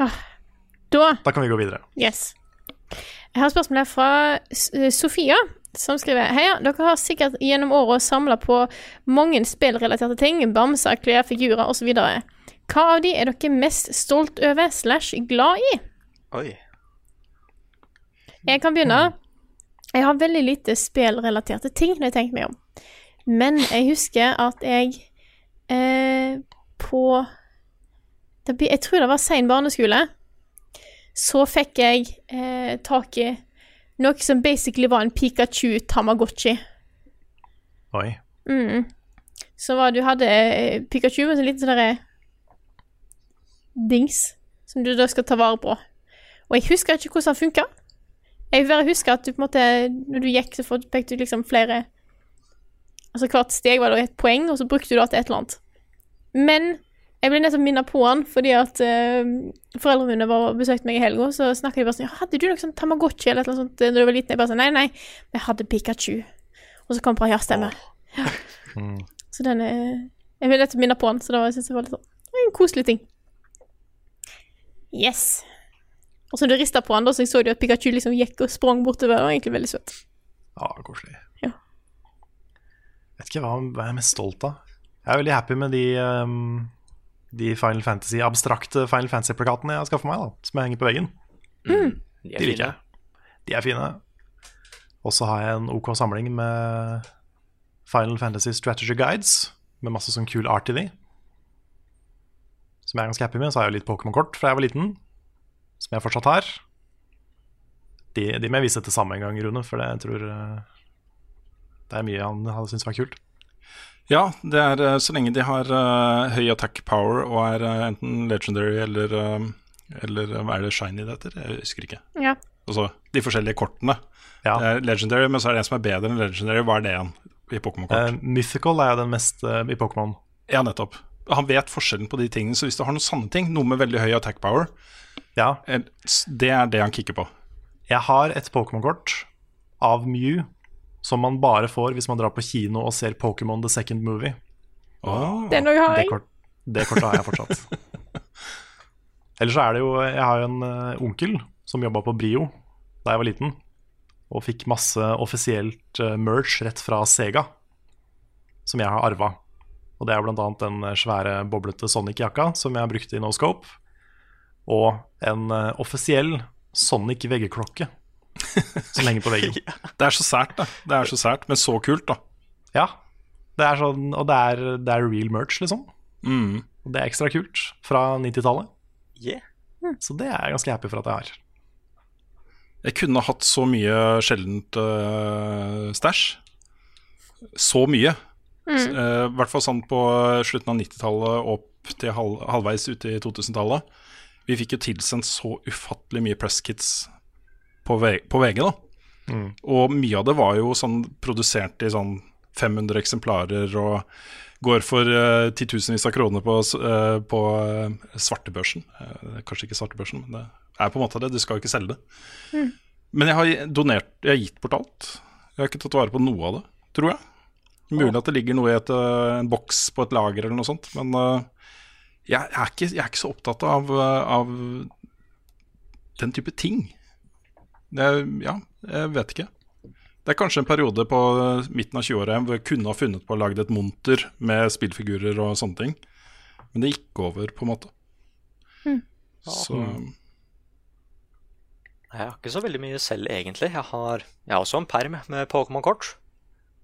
Ah, Da Da kan vi gå videre. Yes. Jeg har spørsmål her fra eh, Sofia, som skriver Heia, dere har sikkert gjennom året samla på mange spillrelaterte ting. Bamser, klær, figurer osv. Hva av de er dere mest stolt over slash glad i? Oi. Jeg kan begynne. Jeg har veldig lite spillrelaterte ting når jeg tenker meg om. Men jeg husker at jeg eh, på Jeg tror det var sein barneskole. Så fikk jeg eh, tak i noe som basically var en Pikachu Tamagotchi. Oi. Mm. Så var du hadde eh, Pikachu med en liten sånn dings som du da skal ta vare på. Og jeg husker ikke hvordan han funka. Jeg bare husker at du på en måte Når du gikk, så fikk fikk du liksom flere Altså hvert steg var det et poeng, og så brukte du det til et eller annet. Men jeg ble nesten minnet på han fordi at uh, foreldrene mine var og besøkte meg i helga. Så snakka de bare sånn ja, 'Hadde du noe sånn Tamagotchi eller et eller annet sånt da du var liten?' Jeg bare sånn 'Nei, nei, jeg hadde Pikachu'. Og så kom på 'Ja, stemmer'. Ja. Så den er Jeg ble nettopp minnet på han, så da syntes jeg var litt sånn en koselig ting. Yes. Og så du rista på han, da, så så du at Pikachu liksom gikk og sprang bortover. Det var egentlig veldig søtt. Ja, koselig. Ja. Vet ikke hva, hva jeg er mest stolt av. Jeg er veldig happy med de, um, de Final Fantasy, abstrakte Final Fantasy-plakatene jeg har skaffet meg, da, som jeg henger på veggen. Mm. De De er liker jeg. De er fine. Og så har jeg en OK samling med Final Fantasy Strategy Guides, med masse sånn kul art i de. Som jeg er ganske happy med. Så har jeg jo litt Pokémon-kort fra jeg var liten, som jeg fortsatt har. De, de må jeg vise til samme en gang, Rune, for det, jeg tror eh, det er mye han hadde syntes var kult. Ja, det er eh, så lenge de har uh, høy attack power og er uh, enten legendary eller uh, Eller hva er det shiny det heter? Jeg husker ikke. Ja. Altså de forskjellige kortene. Det er legendary, men så er det en som er bedre enn legendary. Hva er det igjen i Pokémon-kort? Mythical er jo den mest i Pokémon. Ja, nettopp. Han vet forskjellen på de tingene, så hvis du har noen sanne ting, noe med veldig høy attack power, s- det er det han kicker på. Jeg har et Pokémon-kort av Mew som man bare får hvis man drar på kino og ser Pokémon The Second Movie. Den òg har Det, jeg. kort, det kortet har jeg fortsatt. Ellers så er det jo Jeg har jo en eh, onkel som jobba på Brio da jeg var liten, og fikk masse offisielt eh, merch rett fra Sega, som jeg har arva. Og det er annet den eh, svære boblete Sonic-jakka som jeg har brukt i No Scope, og en eh, offisiell Sonic veggeklokke som henger på veggen. Det er så sært, da. Det er så sært, men så kult, da. Ja. Det er sånn, og det er, det er real merch, liksom. Mm. Og det er ekstra kult fra 90-tallet. Yeah. Så det er jeg ganske happy for at jeg har. Jeg kunne hatt så mye sjeldent uh, stæsj. Så mye. Mm. Eh, hvert fall sånn på slutten av 90-tallet opp til halv, halvveis ute i 2000-tallet. Vi fikk jo tilsendt så ufattelig mye presskits på, på VG, da. Mm. Og mye av det var jo sånn produsert i sånn 500 eksemplarer og går for uh, titusenvis av kroner på, eh, på uh, svartebørsen. Kanskje ikke svartebørsen, men det er på en måte det. Du skal jo ikke selge det. Mm. Men jeg har donert, jeg har gitt bort alt. Jeg har ikke tatt vare på noe av det, tror jeg. Mulig at det ligger noe i et, en boks på et lager eller noe sånt, men jeg, er ikke, jeg er ikke så opptatt av, eh, av den type ting. Det, er- ja, jeg vet ikke. Det er kanskje en periode på midten av 20-åra hvor jeg kunne ha funnet på å lage et monter med spillfigurer og sånne ting. Men det gikk over, på en måte. Mm. Så Jeg har ikke så veldig mye selv, egentlig. Jeg har, jeg har også en perm med Pokémon-kort.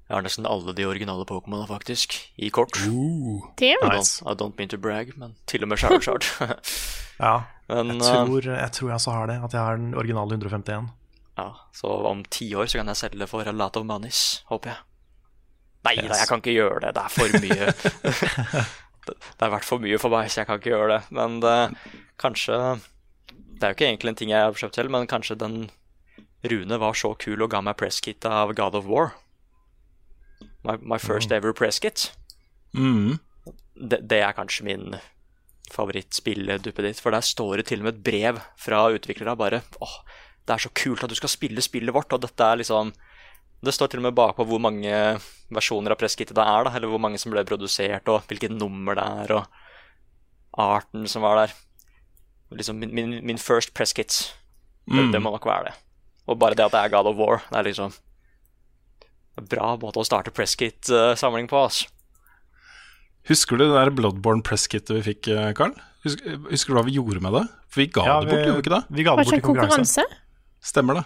Jeg har nesten alle de originale Pokémonene, faktisk, i kort. Nice. I, don't, I don't mean to brag, men til og med Charizard. Ja, Men, jeg, tror, jeg tror jeg så har det. At jeg har den originale 151. ja, så om ti år så kan jeg selge for a lot of monies, håper jeg. Nei da, jeg kan ikke gjøre det. Det er for mye. det er vært for mye for meg, så jeg kan ikke gjøre det. Men det, kanskje Det er jo ikke egentlig en ting jeg har kjøpt selv, men kanskje den Rune var så kul og ga meg presskit av God of War. My, my first ever presskit. mm. Det, det er kanskje min favorittspillduppeditt, for der står det til og med et brev fra utviklere bare åh, det er så kult at du skal spille spillet vårt, og dette er liksom Det står til og med bakpå hvor mange versjoner av presskittet det er, da, eller hvor mange som ble produsert, og hvilket nummer det er, og arten som var der. Liksom min, min, min first presskit. Det, Mm. det må nok være det. Og bare det at det er God of War, det er liksom bra måte å starte presskit-samling på, altså. Husker du det der Bloodborne presskitet vi fikk, Karl? Husker, husker du hva vi gjorde med det? For vi ga Ja, det bort, vi- gjorde vi ikke det? vi ga det bort i konkurranse? Stemmer det.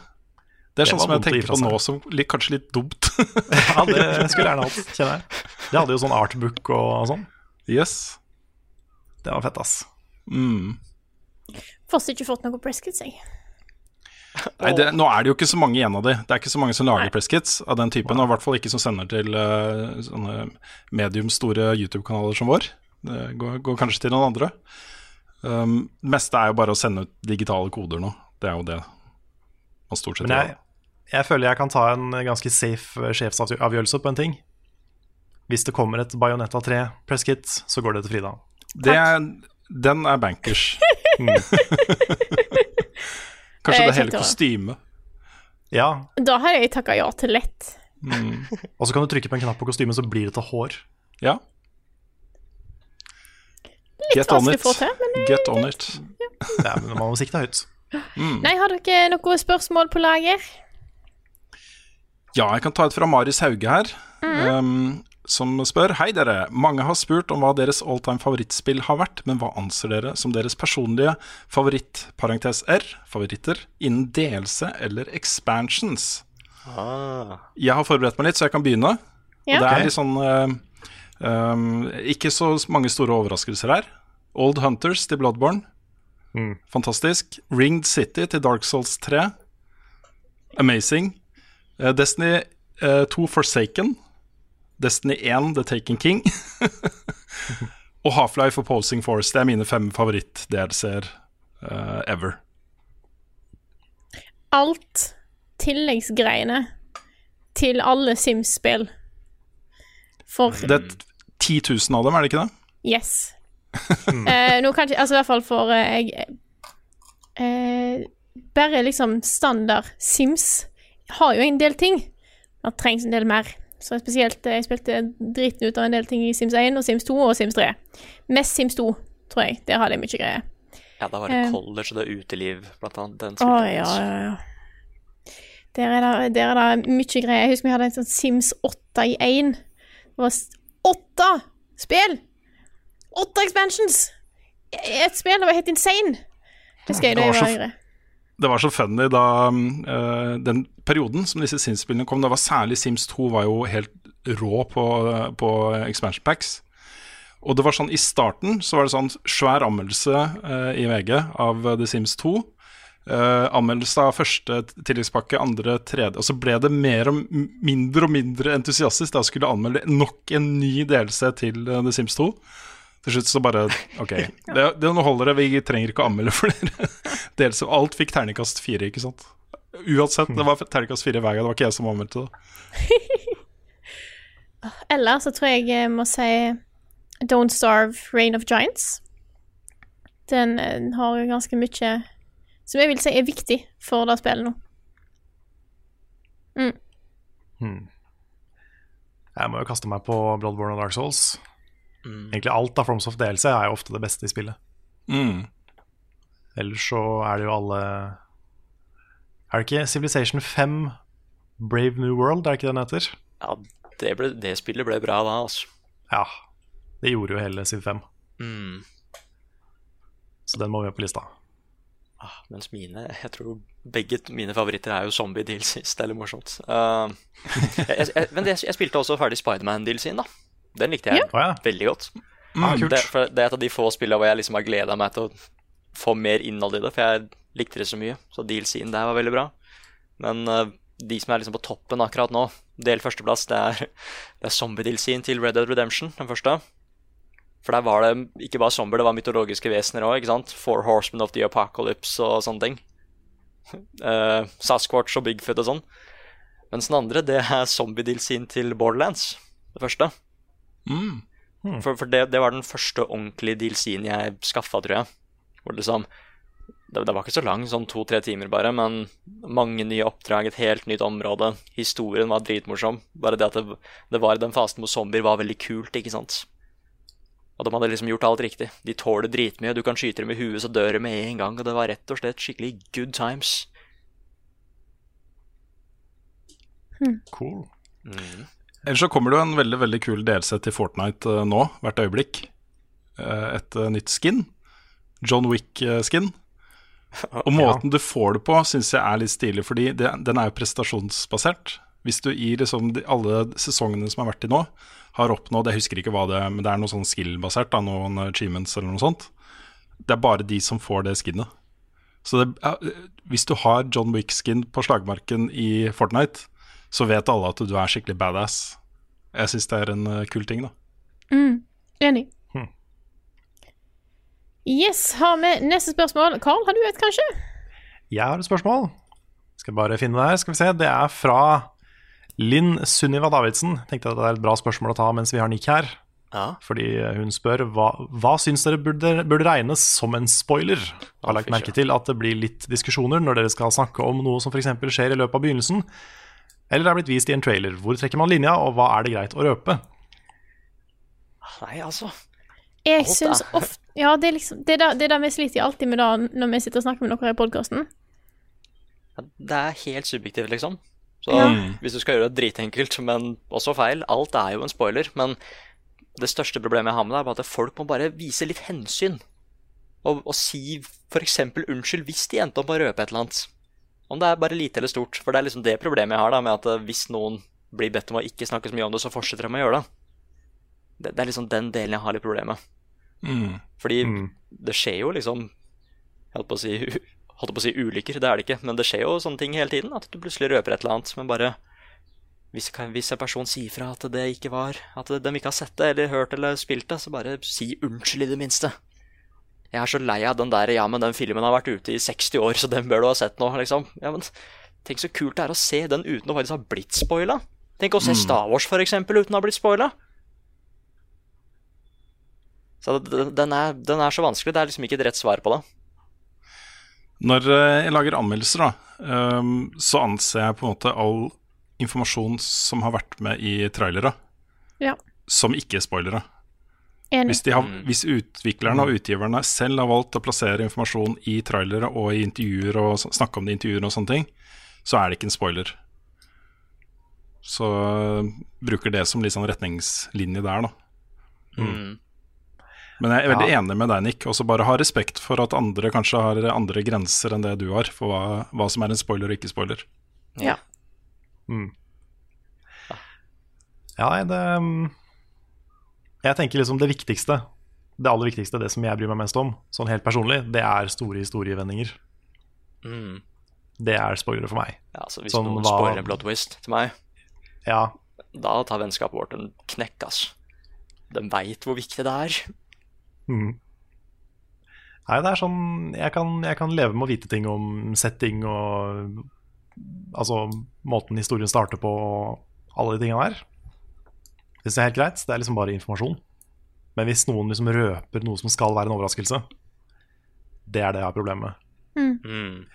Det er sånn som jeg tenker på nå som litt, kanskje litt dumt. Ja, det skulle jeg gjerne hatt, kjenner jeg. De hadde jo sånn artbook og sånn. Yes. Det var fett, ass. Mm. Fortsatt ikke fått noe presskits, jeg. Nei, det, nå er det jo ikke så mange igjen av de. Det er ikke så mange som lager presskits av den typen, og i hvert fall ikke som sender til uh, sånne medium store YouTube-kanaler som vår. Det går, går kanskje til noen andre. Um, det meste er jo bare å sende ut digitale koder nå. Det er jo det man stort sett gjør. jeg, jeg føler jeg kan ta en ganske safe eh, sjefsavgjørelse på en ting. Hvis det kommer et Bajonetta 3 presskit, så går det til Frida. Det er, den er bankers. Mm. Kanskje Det er hele kostymet. Ja, Da har jeg takka ja til lett. og så kan du trykke på en knapp på kostymet, så blir det til hår. Ja. Litt Get vanskelig å få til, men det- Get on it. Ja, men man må sikte høyt. Nei, har dere noen spørsmål på lager? Ja, jeg kan ta et fra Marius Hauge her, um, som spør Hei dere, mange har spurt om hva deres alltime favorittspill har vært, men hva anser dere som deres personlige favoritt, parentes R, favoritter, innen delelse eller expansions? Ah. Jeg har forberedt meg litt, så jeg kan begynne. Ja. Og det er litt sånn uh, um, Ikke så mange store overraskelser her. Old Hunters til Bloodborne. Mm. Fantastisk. Ringed City til Dark Souls 3. Amazing. Uh, Destiny uh, 2 Forsaken. Destiny 1 The Taken King. og Half-Life og Posing Force. Det er mine fem favoritt-DLC-er uh, ever. Alt tilleggsgreiene til alle Sims-spill. For Det er 10 000 av dem, er det ikke det? Yes. eh, nå kan ikke Altså i hvert fall for eh, jeg eh, Bare liksom standard Sims har jo en del ting. Det trengs en del mer. Så spesielt eh, Jeg spilte driten ut av en del ting i Sims 1 og Sims 2 og Sims 3. Mest Sims 2, tror jeg. Der har de mye greier. Ja, da var det Eh. college og det uteliv, blant annet. Den Å spilte jeg ja, ja, ja. Der er, det, der er det mye greier. Jeg husker vi hadde en sånn Sims 8 i 1. Det var åtte spill! Åtte expansions! Et spill det var helt insane. Husker jeg det, Det var var så-. Det var så funny da uh, den perioden som disse Sims-spillene kom. Det var Særlig Sims 2 var jo helt rå på, på expansion packs. Og det var sånn I starten så var det sånn svær anmeldelse eh, i VG av The Sims 2. Eh, anmeldelse av første tilleggspakke, andre, tredje Og så ble det mer og mindre og mindre entusiastisk da skulle anmelde nok en ny delelse til eh, The Sims 2. Til slutt så bare OK, det, det nå holder det. Vi trenger ikke å anmelde flere delelser. Alt fikk terningkast fire, ikke sant. Uansett, det var terningkast fire hver gang. Det var ikke jeg som anmeldte det. Eller så tror jeg jeg må si Don't Starve Reign of Giants. Den eh, har jo ganske mye som jeg vil si er viktig for det spillet nå. Mm. Hmm. Jeg må jo kaste meg på Bloodborne og Dark Souls. Mm. Egentlig alt av Fromsoft DLC er jo ofte det beste i spillet. Mm. Ellers så er det jo alle Er det ikke Civilization 5 Brave New World, er det ikke den heter? Ja, det, ble, det spillet ble bra da, altså. Ja. Det gjorde jo hele Civ 5, Mm. så den må vi ha på lista. Ah, mens mine Jeg tror begge mine favoritter er jo zombie-dealsies. Det er litt morsomt. Uh, jeg, jeg, men det, jeg spilte også ferdig Spiderman-dealsien, da. Den likte jeg ja. veldig godt. Ah. Det, for det er et av de få spillene hvor jeg liksom har gleda meg til å få mer innhold i det, for jeg likte det så mye. Så dealsien der var veldig bra. Men uh, de som er liksom på toppen akkurat nå, del førsteplass, det er, det er zombie-dealsien til Red Dead Redemption, den første. For der var det ikke bare zombier, det var mytologiske vesener òg? Four Horsemen of the Apocalypse og sånne ting. Uh, Sasquatch og Bigfoot og sånn. Mens den andre, det er zombie-dealsien til Borderlands, det første. Mm. For, for det, det var den første ordentlige dealsien jeg skaffa, tror jeg. Hvor liksom det, det var ikke så lang, sånn to-tre timer bare, men mange nye oppdrag, et helt nytt område. Historien var dritmorsom. Bare det at det, det var i den fasen hvor zombier var veldig kult, ikke sant. Og de hadde liksom gjort alt riktig. De tåler dritmye. Du kan skyte dem i huet, så dør de med en gang. Og det var rett og slett skikkelig good times. Cool. Mm. Ellers så kommer det jo en veldig veldig kul DLC til Fortnite eh, nå, hvert øyeblikk. Eh, et eh, nytt skin. John Wick-skin. Og måten du får det på, syns jeg er litt stilig, fordi det, den er jo prestasjonsbasert. Hvis du i liksom de, alle sesongene som har vært til nå, har oppnådd Jeg husker ikke hva det er, men det er noe sånn skill-basert, noen achievements eller noe sånt. Det er bare de som får det skinnet. Så det, ja, hvis du har John Wick-skin på slagmarken i Fortnite, så vet alle at du er skikkelig badass. Jeg syns det er en eh, kul ting, da. Mm, enig. Yes, har vi neste spørsmål. Carl, har du et, kanskje? Jeg har et spørsmål. Skal bare finne det her. Skal vi se. Det er fra Linn Sunniva Davidsen. Tenkte at det er et bra spørsmål å ta mens vi har Nick her. Ja. Fordi hun spør hva, hva syns dere burde, burde regnes som en spoiler. Har lagt merke til at det blir litt diskusjoner når dere skal snakke om noe som f.eks. skjer i løpet av begynnelsen, eller er blitt vist i en trailer. Hvor trekker man linja, og hva er det greit å røpe? Nei, altså. Jeg syns ofte Ja, det er liksom Det er det, det, vi sliter alltid med da når vi sitter og snakker med dere i podkasten. Det er helt subjektivt, liksom. Så Ja. hvis du skal gjøre det dritenkelt, men også feil Alt er jo en spoiler. Men det største problemet jeg har med det, er bare at folk må bare vise litt hensyn. Og, og si f.eks. unnskyld hvis de endte opp med å røpe et eller annet. Om det er bare lite eller stort. For det er liksom det problemet jeg har da med at eh, hvis noen blir bedt om å ikke snakke så mye om det, så fortsetter de å gjøre det. Det, det er liksom den delen jeg har litt problemer med. Mm. Fordi det skjer jo liksom Jeg holdt på å si, holdt på å si ulykker, det er det ikke. Men det skjer jo sånne ting hele tiden. At du plutselig røper et eller annet. Men bare hvis, hvis en person sier fra at det ikke var At de ikke har sett det eller hørt eller spilt det, så bare si unnskyld i det minste. Jeg er så lei av den der Ja, men den filmen har vært ute i 60 år, så den bør du ha sett nå, liksom. Ja, men Tenk så kult det er å se den uten å faktisk ha blitt spoila. Tenk å se Star Wars, for eksempel, uten å ha blitt spoila. Så den er, den er så vanskelig. Det er liksom ikke et rett svar på det. Når eh, jeg lager anmeldelser, da, ehm, så anser jeg på en måte all informasjon som har vært med i trailere, Ja. som ikke-spoilere. Enig. Hvis, har, hvis utviklerne og utgiverne selv har valgt å plassere informasjon i trailere og i intervjuer og snakke om det i intervjuer og sånne ting, så er det ikke en spoiler. Så øh, bruker det som litt sånn retningslinje der, da. Mm. Men jeg er veldig Ja. enig med deg, Nick. Også bare ha respekt for at andre kanskje har andre grenser enn det du har, for hva, hva som er en spoiler og ikke spoiler. Ja. Mm. Ja, det mm, Jeg tenker liksom det viktigste, det aller viktigste, det som jeg bryr meg mest om, sånn helt personlig, det er store historievendinger. Mm. Det er spoilere for meg. ja, så hvis Sånn noen hva- spoiler en plot twist til meg, Ja, da tar vennskapet vårt en knekk, ass. De veit hvor viktig det er. Mm. Nei, det er sånn jeg kan, jeg kan leve med å vite ting om setting og Altså måten historien starter på og alle de tingene der. Hvis Det er helt greit. Det er liksom bare informasjon. Men hvis noen liksom røper noe som skal være en overraskelse, det er det jeg har problemer med. Mm.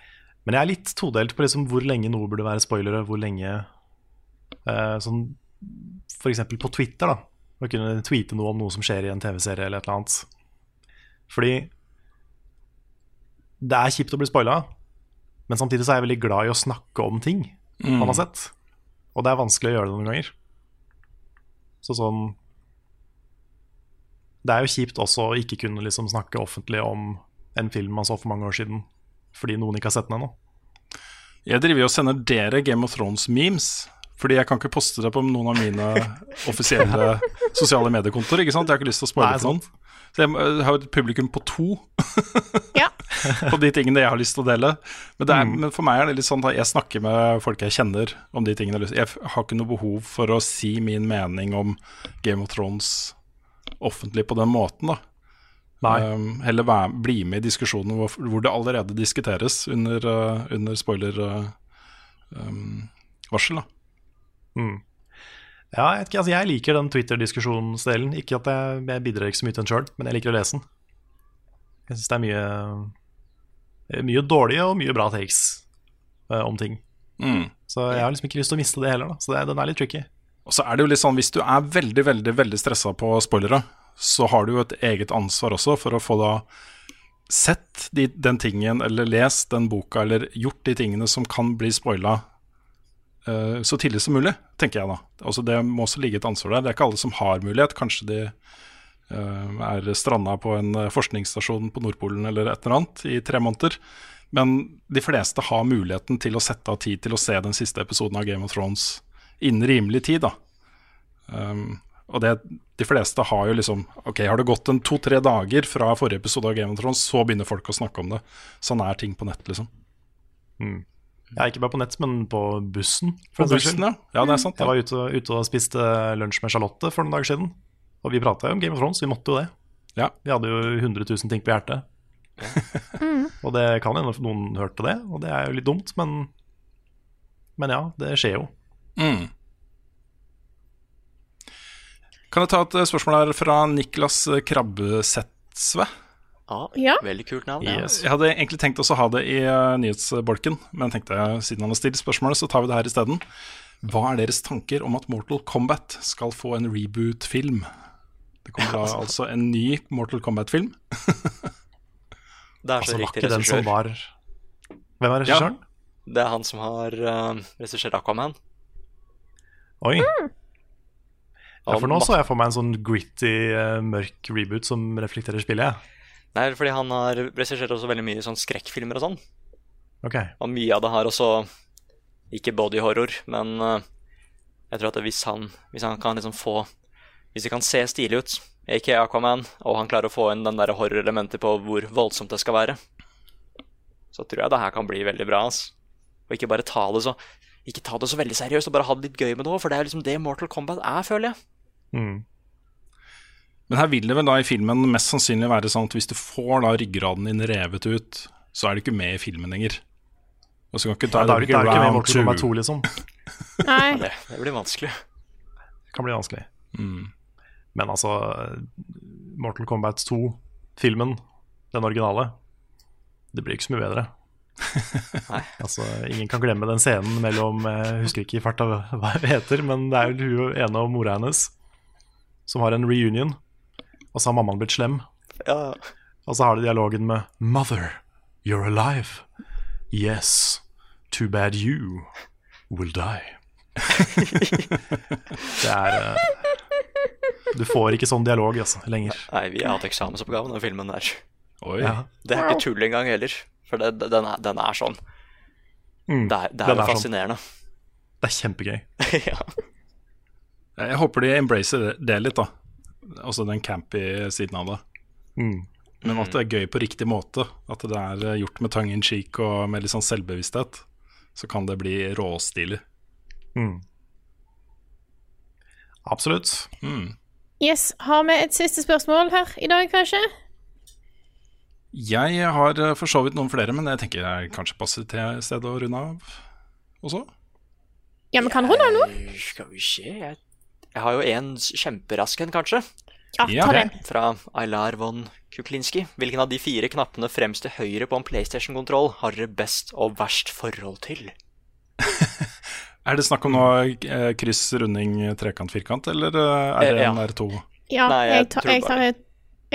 Men jeg er litt todelt på liksom hvor lenge noe burde være spoilere, hvor lenge eh, Sånn f.eks. på Twitter, da. Å kunne tweete noe om noe som skjer i en TV-serie eller et eller annet. Fordi det er kjipt å bli spoila, men samtidig så er jeg veldig glad i å snakke om ting Mm. man har sett. Og det er vanskelig å gjøre det noen ganger. Så sånn Det er jo kjipt også å ikke kunne liksom snakke offentlig om en film man så for mange år siden, fordi noen ikke har sett den ennå. Jeg driver jo og sender dere Game of Thrones-memes. Fordi jeg kan ikke poste det på noen av mine offisielle sosiale mediekontoer. ikke sant? Jeg har ikke lyst til å spoile for noen. Så jeg har har et publikum på to Ja. på de tingene jeg har lyst til å dele. Men, det er, Mm. men for meg er det litt sånn at jeg snakker med folk jeg kjenner om de tingene. jeg har lyst- Jeg har ikke noe behov for å si min mening om Game of Thrones offentlig på den måten, da. Nei. Um, heller være, bli med i diskusjonen hvor, hvor det allerede diskuteres under, uh, under spoiler-varsel. um, da. Mm. Ja, jeg, altså jeg liker den Twitter-diskusjonsdelen. Ikke at jeg, jeg bidrar ikke så mye til den sjøl, men jeg liker å lese den. Jeg syns det er mye eh, mye dårlige og mye bra takes uh, om ting. Mm. Så jeg har liksom ikke lyst til å miste det heller, da. Så det, den er litt tricky. Og så er det jo litt sånn, hvis du er veldig, veldig veldig stressa på spoilere, så har du jo et eget ansvar også for å få da sett de, den tingen, eller lest den boka, eller gjort de tingene som kan bli spoila eh, så tidlig som mulig, tenker jeg da. Altså Det må også ligge et ansvar der. Det er ikke alle som har mulighet. Kanskje de uh, er stranda på en eh, forskningsstasjon på Nordpolen eller et eller annet i tre måneder. Men de fleste har muligheten til å sette av tid til å se den siste episoden av Game of Thrones innen rimelig tid. da. Um, og det, de fleste har jo liksom Ok, har det gått en to-tre dager fra forrige episode av Game of Thrones, så begynner folk å snakke om det. Sånn er ting på nett, liksom. Mm. Jeg er ikke bare på nett, men på bussen. På bussen, ja. Ja, det er sant, Jeg var ute, ute og spiste lunsj med Charlotte for noen dager siden. Og vi prata jo om Game of Thrones, vi måtte jo det. Ja. Vi hadde jo 100 000 ting på hjertet. og det kan hende noen hørte det, og det er jo litt dumt, men Men ja, det skjer jo. Mm. Kan jeg ta et spørsmål her fra Niklas Krabbesetsve? Ja, Ja. Veldig kult navn. Ja. Jeg hadde egentlig tenkt også å ha det i uh, nyhetsbolken, men tenkte jeg, siden han har stilt spørsmålet, så tar vi det her isteden. Hva er deres tanker om at Mortal Kombat skal få en reboot-film? Det kommer da altså en ny Mortal Kombat-film. Det er så Altså, riktig regissør. var Hvem er regissøren? Det er han som har uh, regissert Aquaman. Oi. Mm. Ja, for nå så jeg for meg en sånn gritty, uh, mørk reboot som reflekterer spillet. Nei, fordi han har regissert også veldig mye sånn skrekkfilmer og sånn. Ok. Og mye av det har også ikke body horror, men eh, jeg tror at hvis han, hvis han kan liksom få Hvis det kan se stilig ut, aka Aquaman, og han klarer å få inn den der horror-elementet på hvor voldsomt det skal være, så tror jeg det her kan bli veldig bra. ass. Og ikke bare ta det så Ikke ta det så veldig seriøst, og bare ha det litt gøy med det òg, for det er liksom det Mortal Kombat er, føler jeg. Mm. Men her vil det vel da i filmen mest sannsynlig være sånn at hvis du får da ryggraden din revet ut, så er du ikke med i filmen lenger. Og så kan ikke ta Ja, da er du ikke er ikke med i Mortal Kombat 2, liksom. Nei. Det, det blir vanskelig. Det kan bli vanskelig. Mm. Men altså Mortal Kombat 2-filmen, den originale, det blir ikke så mye bedre. altså, ingen kan glemme den scenen mellom Jeg husker ikke i farta hva hun heter, men det er jo hun ene og mora hennes som har en reunion, og så har mammaen blitt slem. Ja. Og så har de dialogen med 'Mother, you're alive'. Yes, too bad you will die. det er eh, Du får ikke sånn dialog altså, lenger. Nei, vi har hatt eksamensoppgave den filmen der. Oi. Ja. Det er ikke tull engang heller, for det, det- den, er, den er sånn. Mm, Det er, det er sånn. fascinerende. Det er kjempegøy. ja. Jeg håper de embracer det, det litt, da. Altså den campy siden av det. Mm. Men at det er gøy på riktig måte. At det er gjort med tongue in cheek og med litt sånn selvbevissthet. Så kan det bli råstilig. Mm. Absolutt. Mm. Yes, Har vi et siste spørsmål her i dag, kanskje? Jeg har eh, for så vidt noen flere, men jeg tenker jeg kanskje passer til stedet å runde av også. Ja, vi kan runde av nå. Skal vi se Jeg, jeg har jo en kjemperask en, kanskje. Ja, ta den. Fra Aylar von Kuklinski. Hvilken av de fire knappene fremst til høyre på en PlayStation-kontroll har dere best og verst forhold til? Er det snakk om noe eh, kryss, runding, trekant, firkant, eller eh, er det Eh, en R2? Ja, Nei, jeg jeg, tar, jeg, tar, jeg,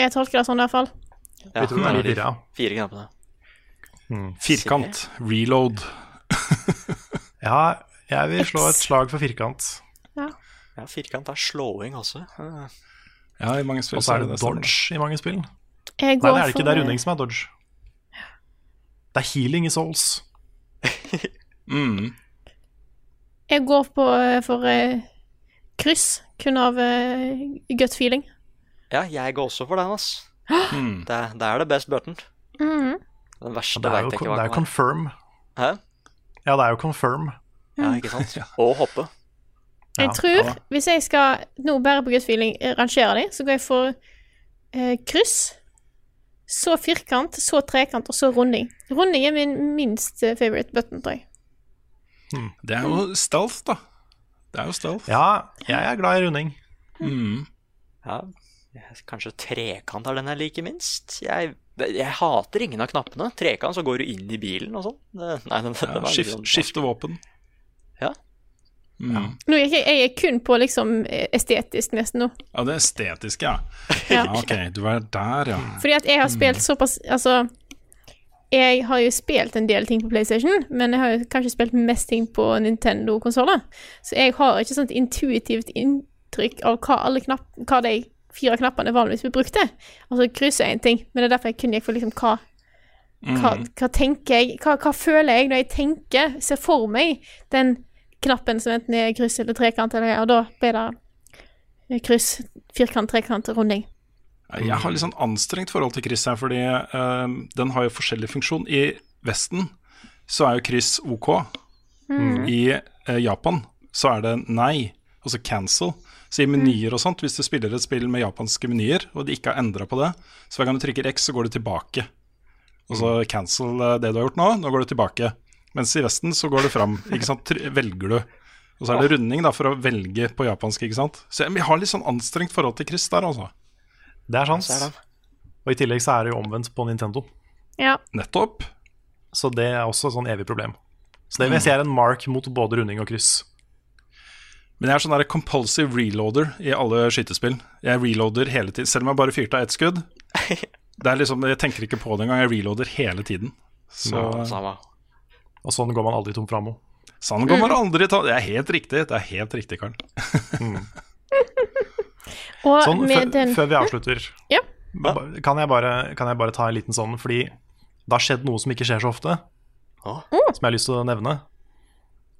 jeg tolker det sånn i hvert fall. Ja, Vi tror det er de fire. Fire knappene. Firkant, reload. Ja, jeg vil slå et slag for firkant. Ja, firkant er slåing også. Ja. I mange spill Og så er det det dodge i mange spill. Jeg Nei, det er det ikke. for- Det er runding som er dodge. Det er healing i souls. Mm. Jeg går på, eh, for uh, kryss, kun av uh, gut feeling. ja, jeg går også for den, ass. Mm. Det, det er det best button. Mm. Den verste Det er veit jeg ikke det hva er jo confirm. Hæ? Ja, det er jo confirm. Ja, ikke sant? Og hoppe. Jeg Ja, tror, ja. hvis jeg skal nå bare på gut feeling eh, rangere de, så går jeg for eh, kryss, så firkant, så trekant og så runding. Runding er min minst eh, favorite button, tror jeg. Det er jo stealth, da. Det er jo stealth. Ja, jeg er glad i runding. Mm. Ja. Kanskje trekant er den jeg liker minst. Jeg, jeg hater ingen av knappene. Trekant, så går du inn i bilen og sånn. Ja, var skift, sånn- skifte våpen. Ja. Mm. Nå er jeg, jeg er kun på liksom estetisk nesten nå. Ja, det estetiske, ja. Ja. ja. Ok, du er der, ja. Fordi at jeg har spilt såpass Altså, jeg har jo spilt en del ting på PlayStation, men jeg har jo kanskje spilt mest ting på Nintendo-konsoller. Så jeg har ikke sånt intuitivt inntrykk av hva alle knapp, hva de fire knappene vanligvis blir brukt til. Altså, kryss er én ting, men det er derfor jeg kunne for liksom hva hva, Mm. hva tenker jeg hva, hva føler jeg når jeg tenker, ser for meg den knappen som enten er kryss eller trekant, eller, og da blir det kryss, firkant, trekant, runding. Jeg har litt sånn anstrengt forhold til kryss her, fordi uh, den har jo forskjellig funksjon. I Vesten så er jo kryss OK. Mm. I uh, Japan så er det nei, altså cancel. Så i menyer og sånt, hvis du spiller et spill med japanske menyer, og de ikke har endra på det, så hver gang du trykker X, så går du tilbake. Og så cancel eh, det du har gjort nå, nå går du tilbake. Mens i Vesten så går det fram, ikke sant, velger du. Og så er det runding da for å velge på japansk, ikke sant. Så jeg har litt sånn anstrengt forhold til kryss der, altså. Det er sant. Og i tillegg så er det jo omvendt på Nintendo. Ja. Nettopp. Så det er også et sånn evig problem. Så det vil jeg si er en mark mot både runding og kryss. Men jeg er sånn der compulsive reloader i alle skytespill. Jeg reloader hele tiden, selv om jeg bare fyrte av ett skudd. Det er liksom, Jeg tenker ikke på det engang, jeg reloader hele tiden. Så, Ja, samme. Og sånn går man aldri tom ammo. Sånn går man aldri tom Det er helt riktig, det er helt riktig, Karl. mm. Sånn, den før vi avslutter, Ja. kan jeg, bare, kan jeg bare ta en liten sånn, fordi det har skjedd noe som ikke skjer så ofte, ah. som jeg har lyst til å nevne.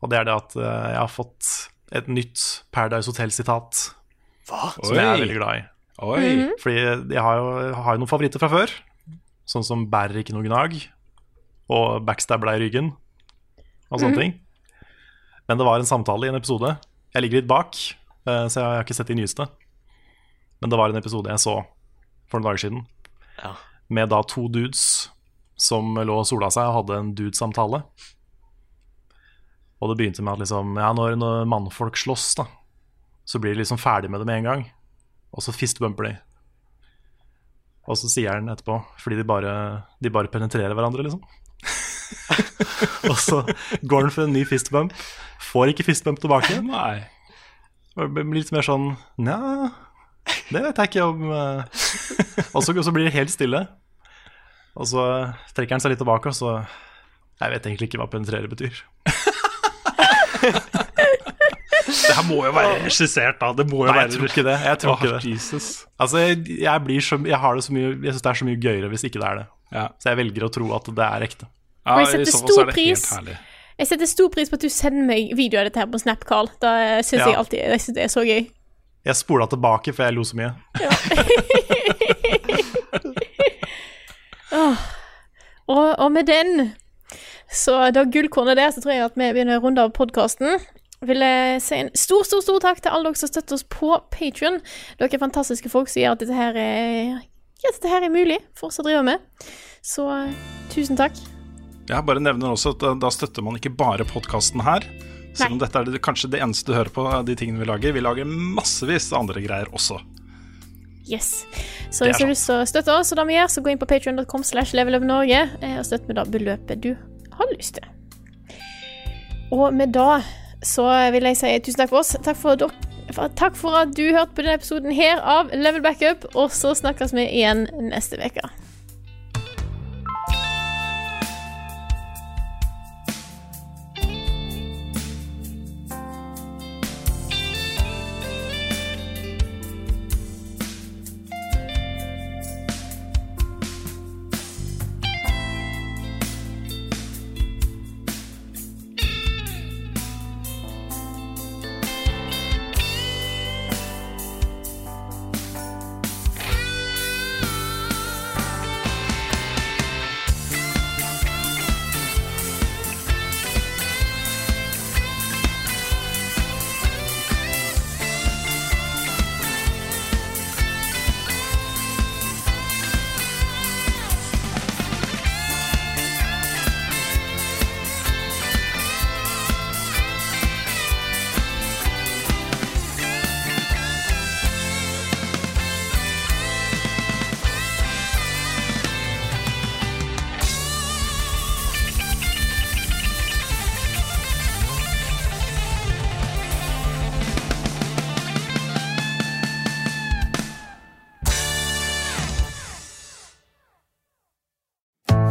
Og det er det at eh, jeg har fått et nytt Paradise Hotel-sitat Hva? som jeg er veldig glad i. Oi. Fordi jeg har jo, har jo noen favoritter fra før, sånn som Bærer ikke noe gnag og Backstabla i ryggen og sånne ting. Men det var en samtale i en episode. Jeg ligger litt bak, eh, så jeg har ikke sett de nyeste. Men det var en episode jeg så for noen dager siden, Ja. med da to dudes som lå og sola seg og hadde en dudesamtale. Og det begynte med at liksom, ja, når, når mannfolk slåss, da, så blir de liksom ferdig med det med en gang. Og så fistbumper de. Og så sier han etterpå, fordi de bare, de bare penetrerer hverandre, liksom. og så går han for en ny fistbump, får ikke fistbump tilbake. Nei. Det blir litt mer sånn Nja, det vet jeg ikke om eh. Og så, så blir det helt stille. Og så trekker han seg litt tilbake, og så Jeg vet egentlig ikke hva penetrere betyr. Det her må jo være regissert, da. Det må jo Nei, være jeg tror ikke det. Jeg tror ikke det. Jesus. Altså, jeg, jeg så Jeg har det så mye Jeg syns det er så mye gøyere hvis ikke det er det. Ja. Så jeg velger å tro at det er ekte. Ja, Og jeg setter stor pris. Jeg setter stor pris på at du sender meg video av dette her på Snap, Carl. Da syns Ja. jeg alltid jeg synes det er så gøy. Jeg spola tilbake, for jeg lo så mye. Åh. Og, og med den, så da gullkornet der, så tror jeg at vi begynner å runde av podkasten. Vil jeg si en stor, stor stor takk til alle dere som støtter oss på Patrion. Dere er fantastiske folk som gjør at dette her er, ja, dette her er mulig for oss å drive med. Så tusen takk. Jeg bare nevner også at da, støtter man ikke bare podkasten her. Selv om dette er det, kanskje det eneste du hører på av de tingene vi lager. Vi lager massevis av andre greier også. Yes. Så hvis du har lyst til å støtte oss, og det vi gjør, så gå inn på patreon.com slash levelupnorge eh, og støtt med det beløpet du har lyst til. Og med da så vil jeg si tusen takk for oss. Takk for, for, takk for at du hørte på denne episoden her av Level Backup, og så snakkes vi igjen neste uke.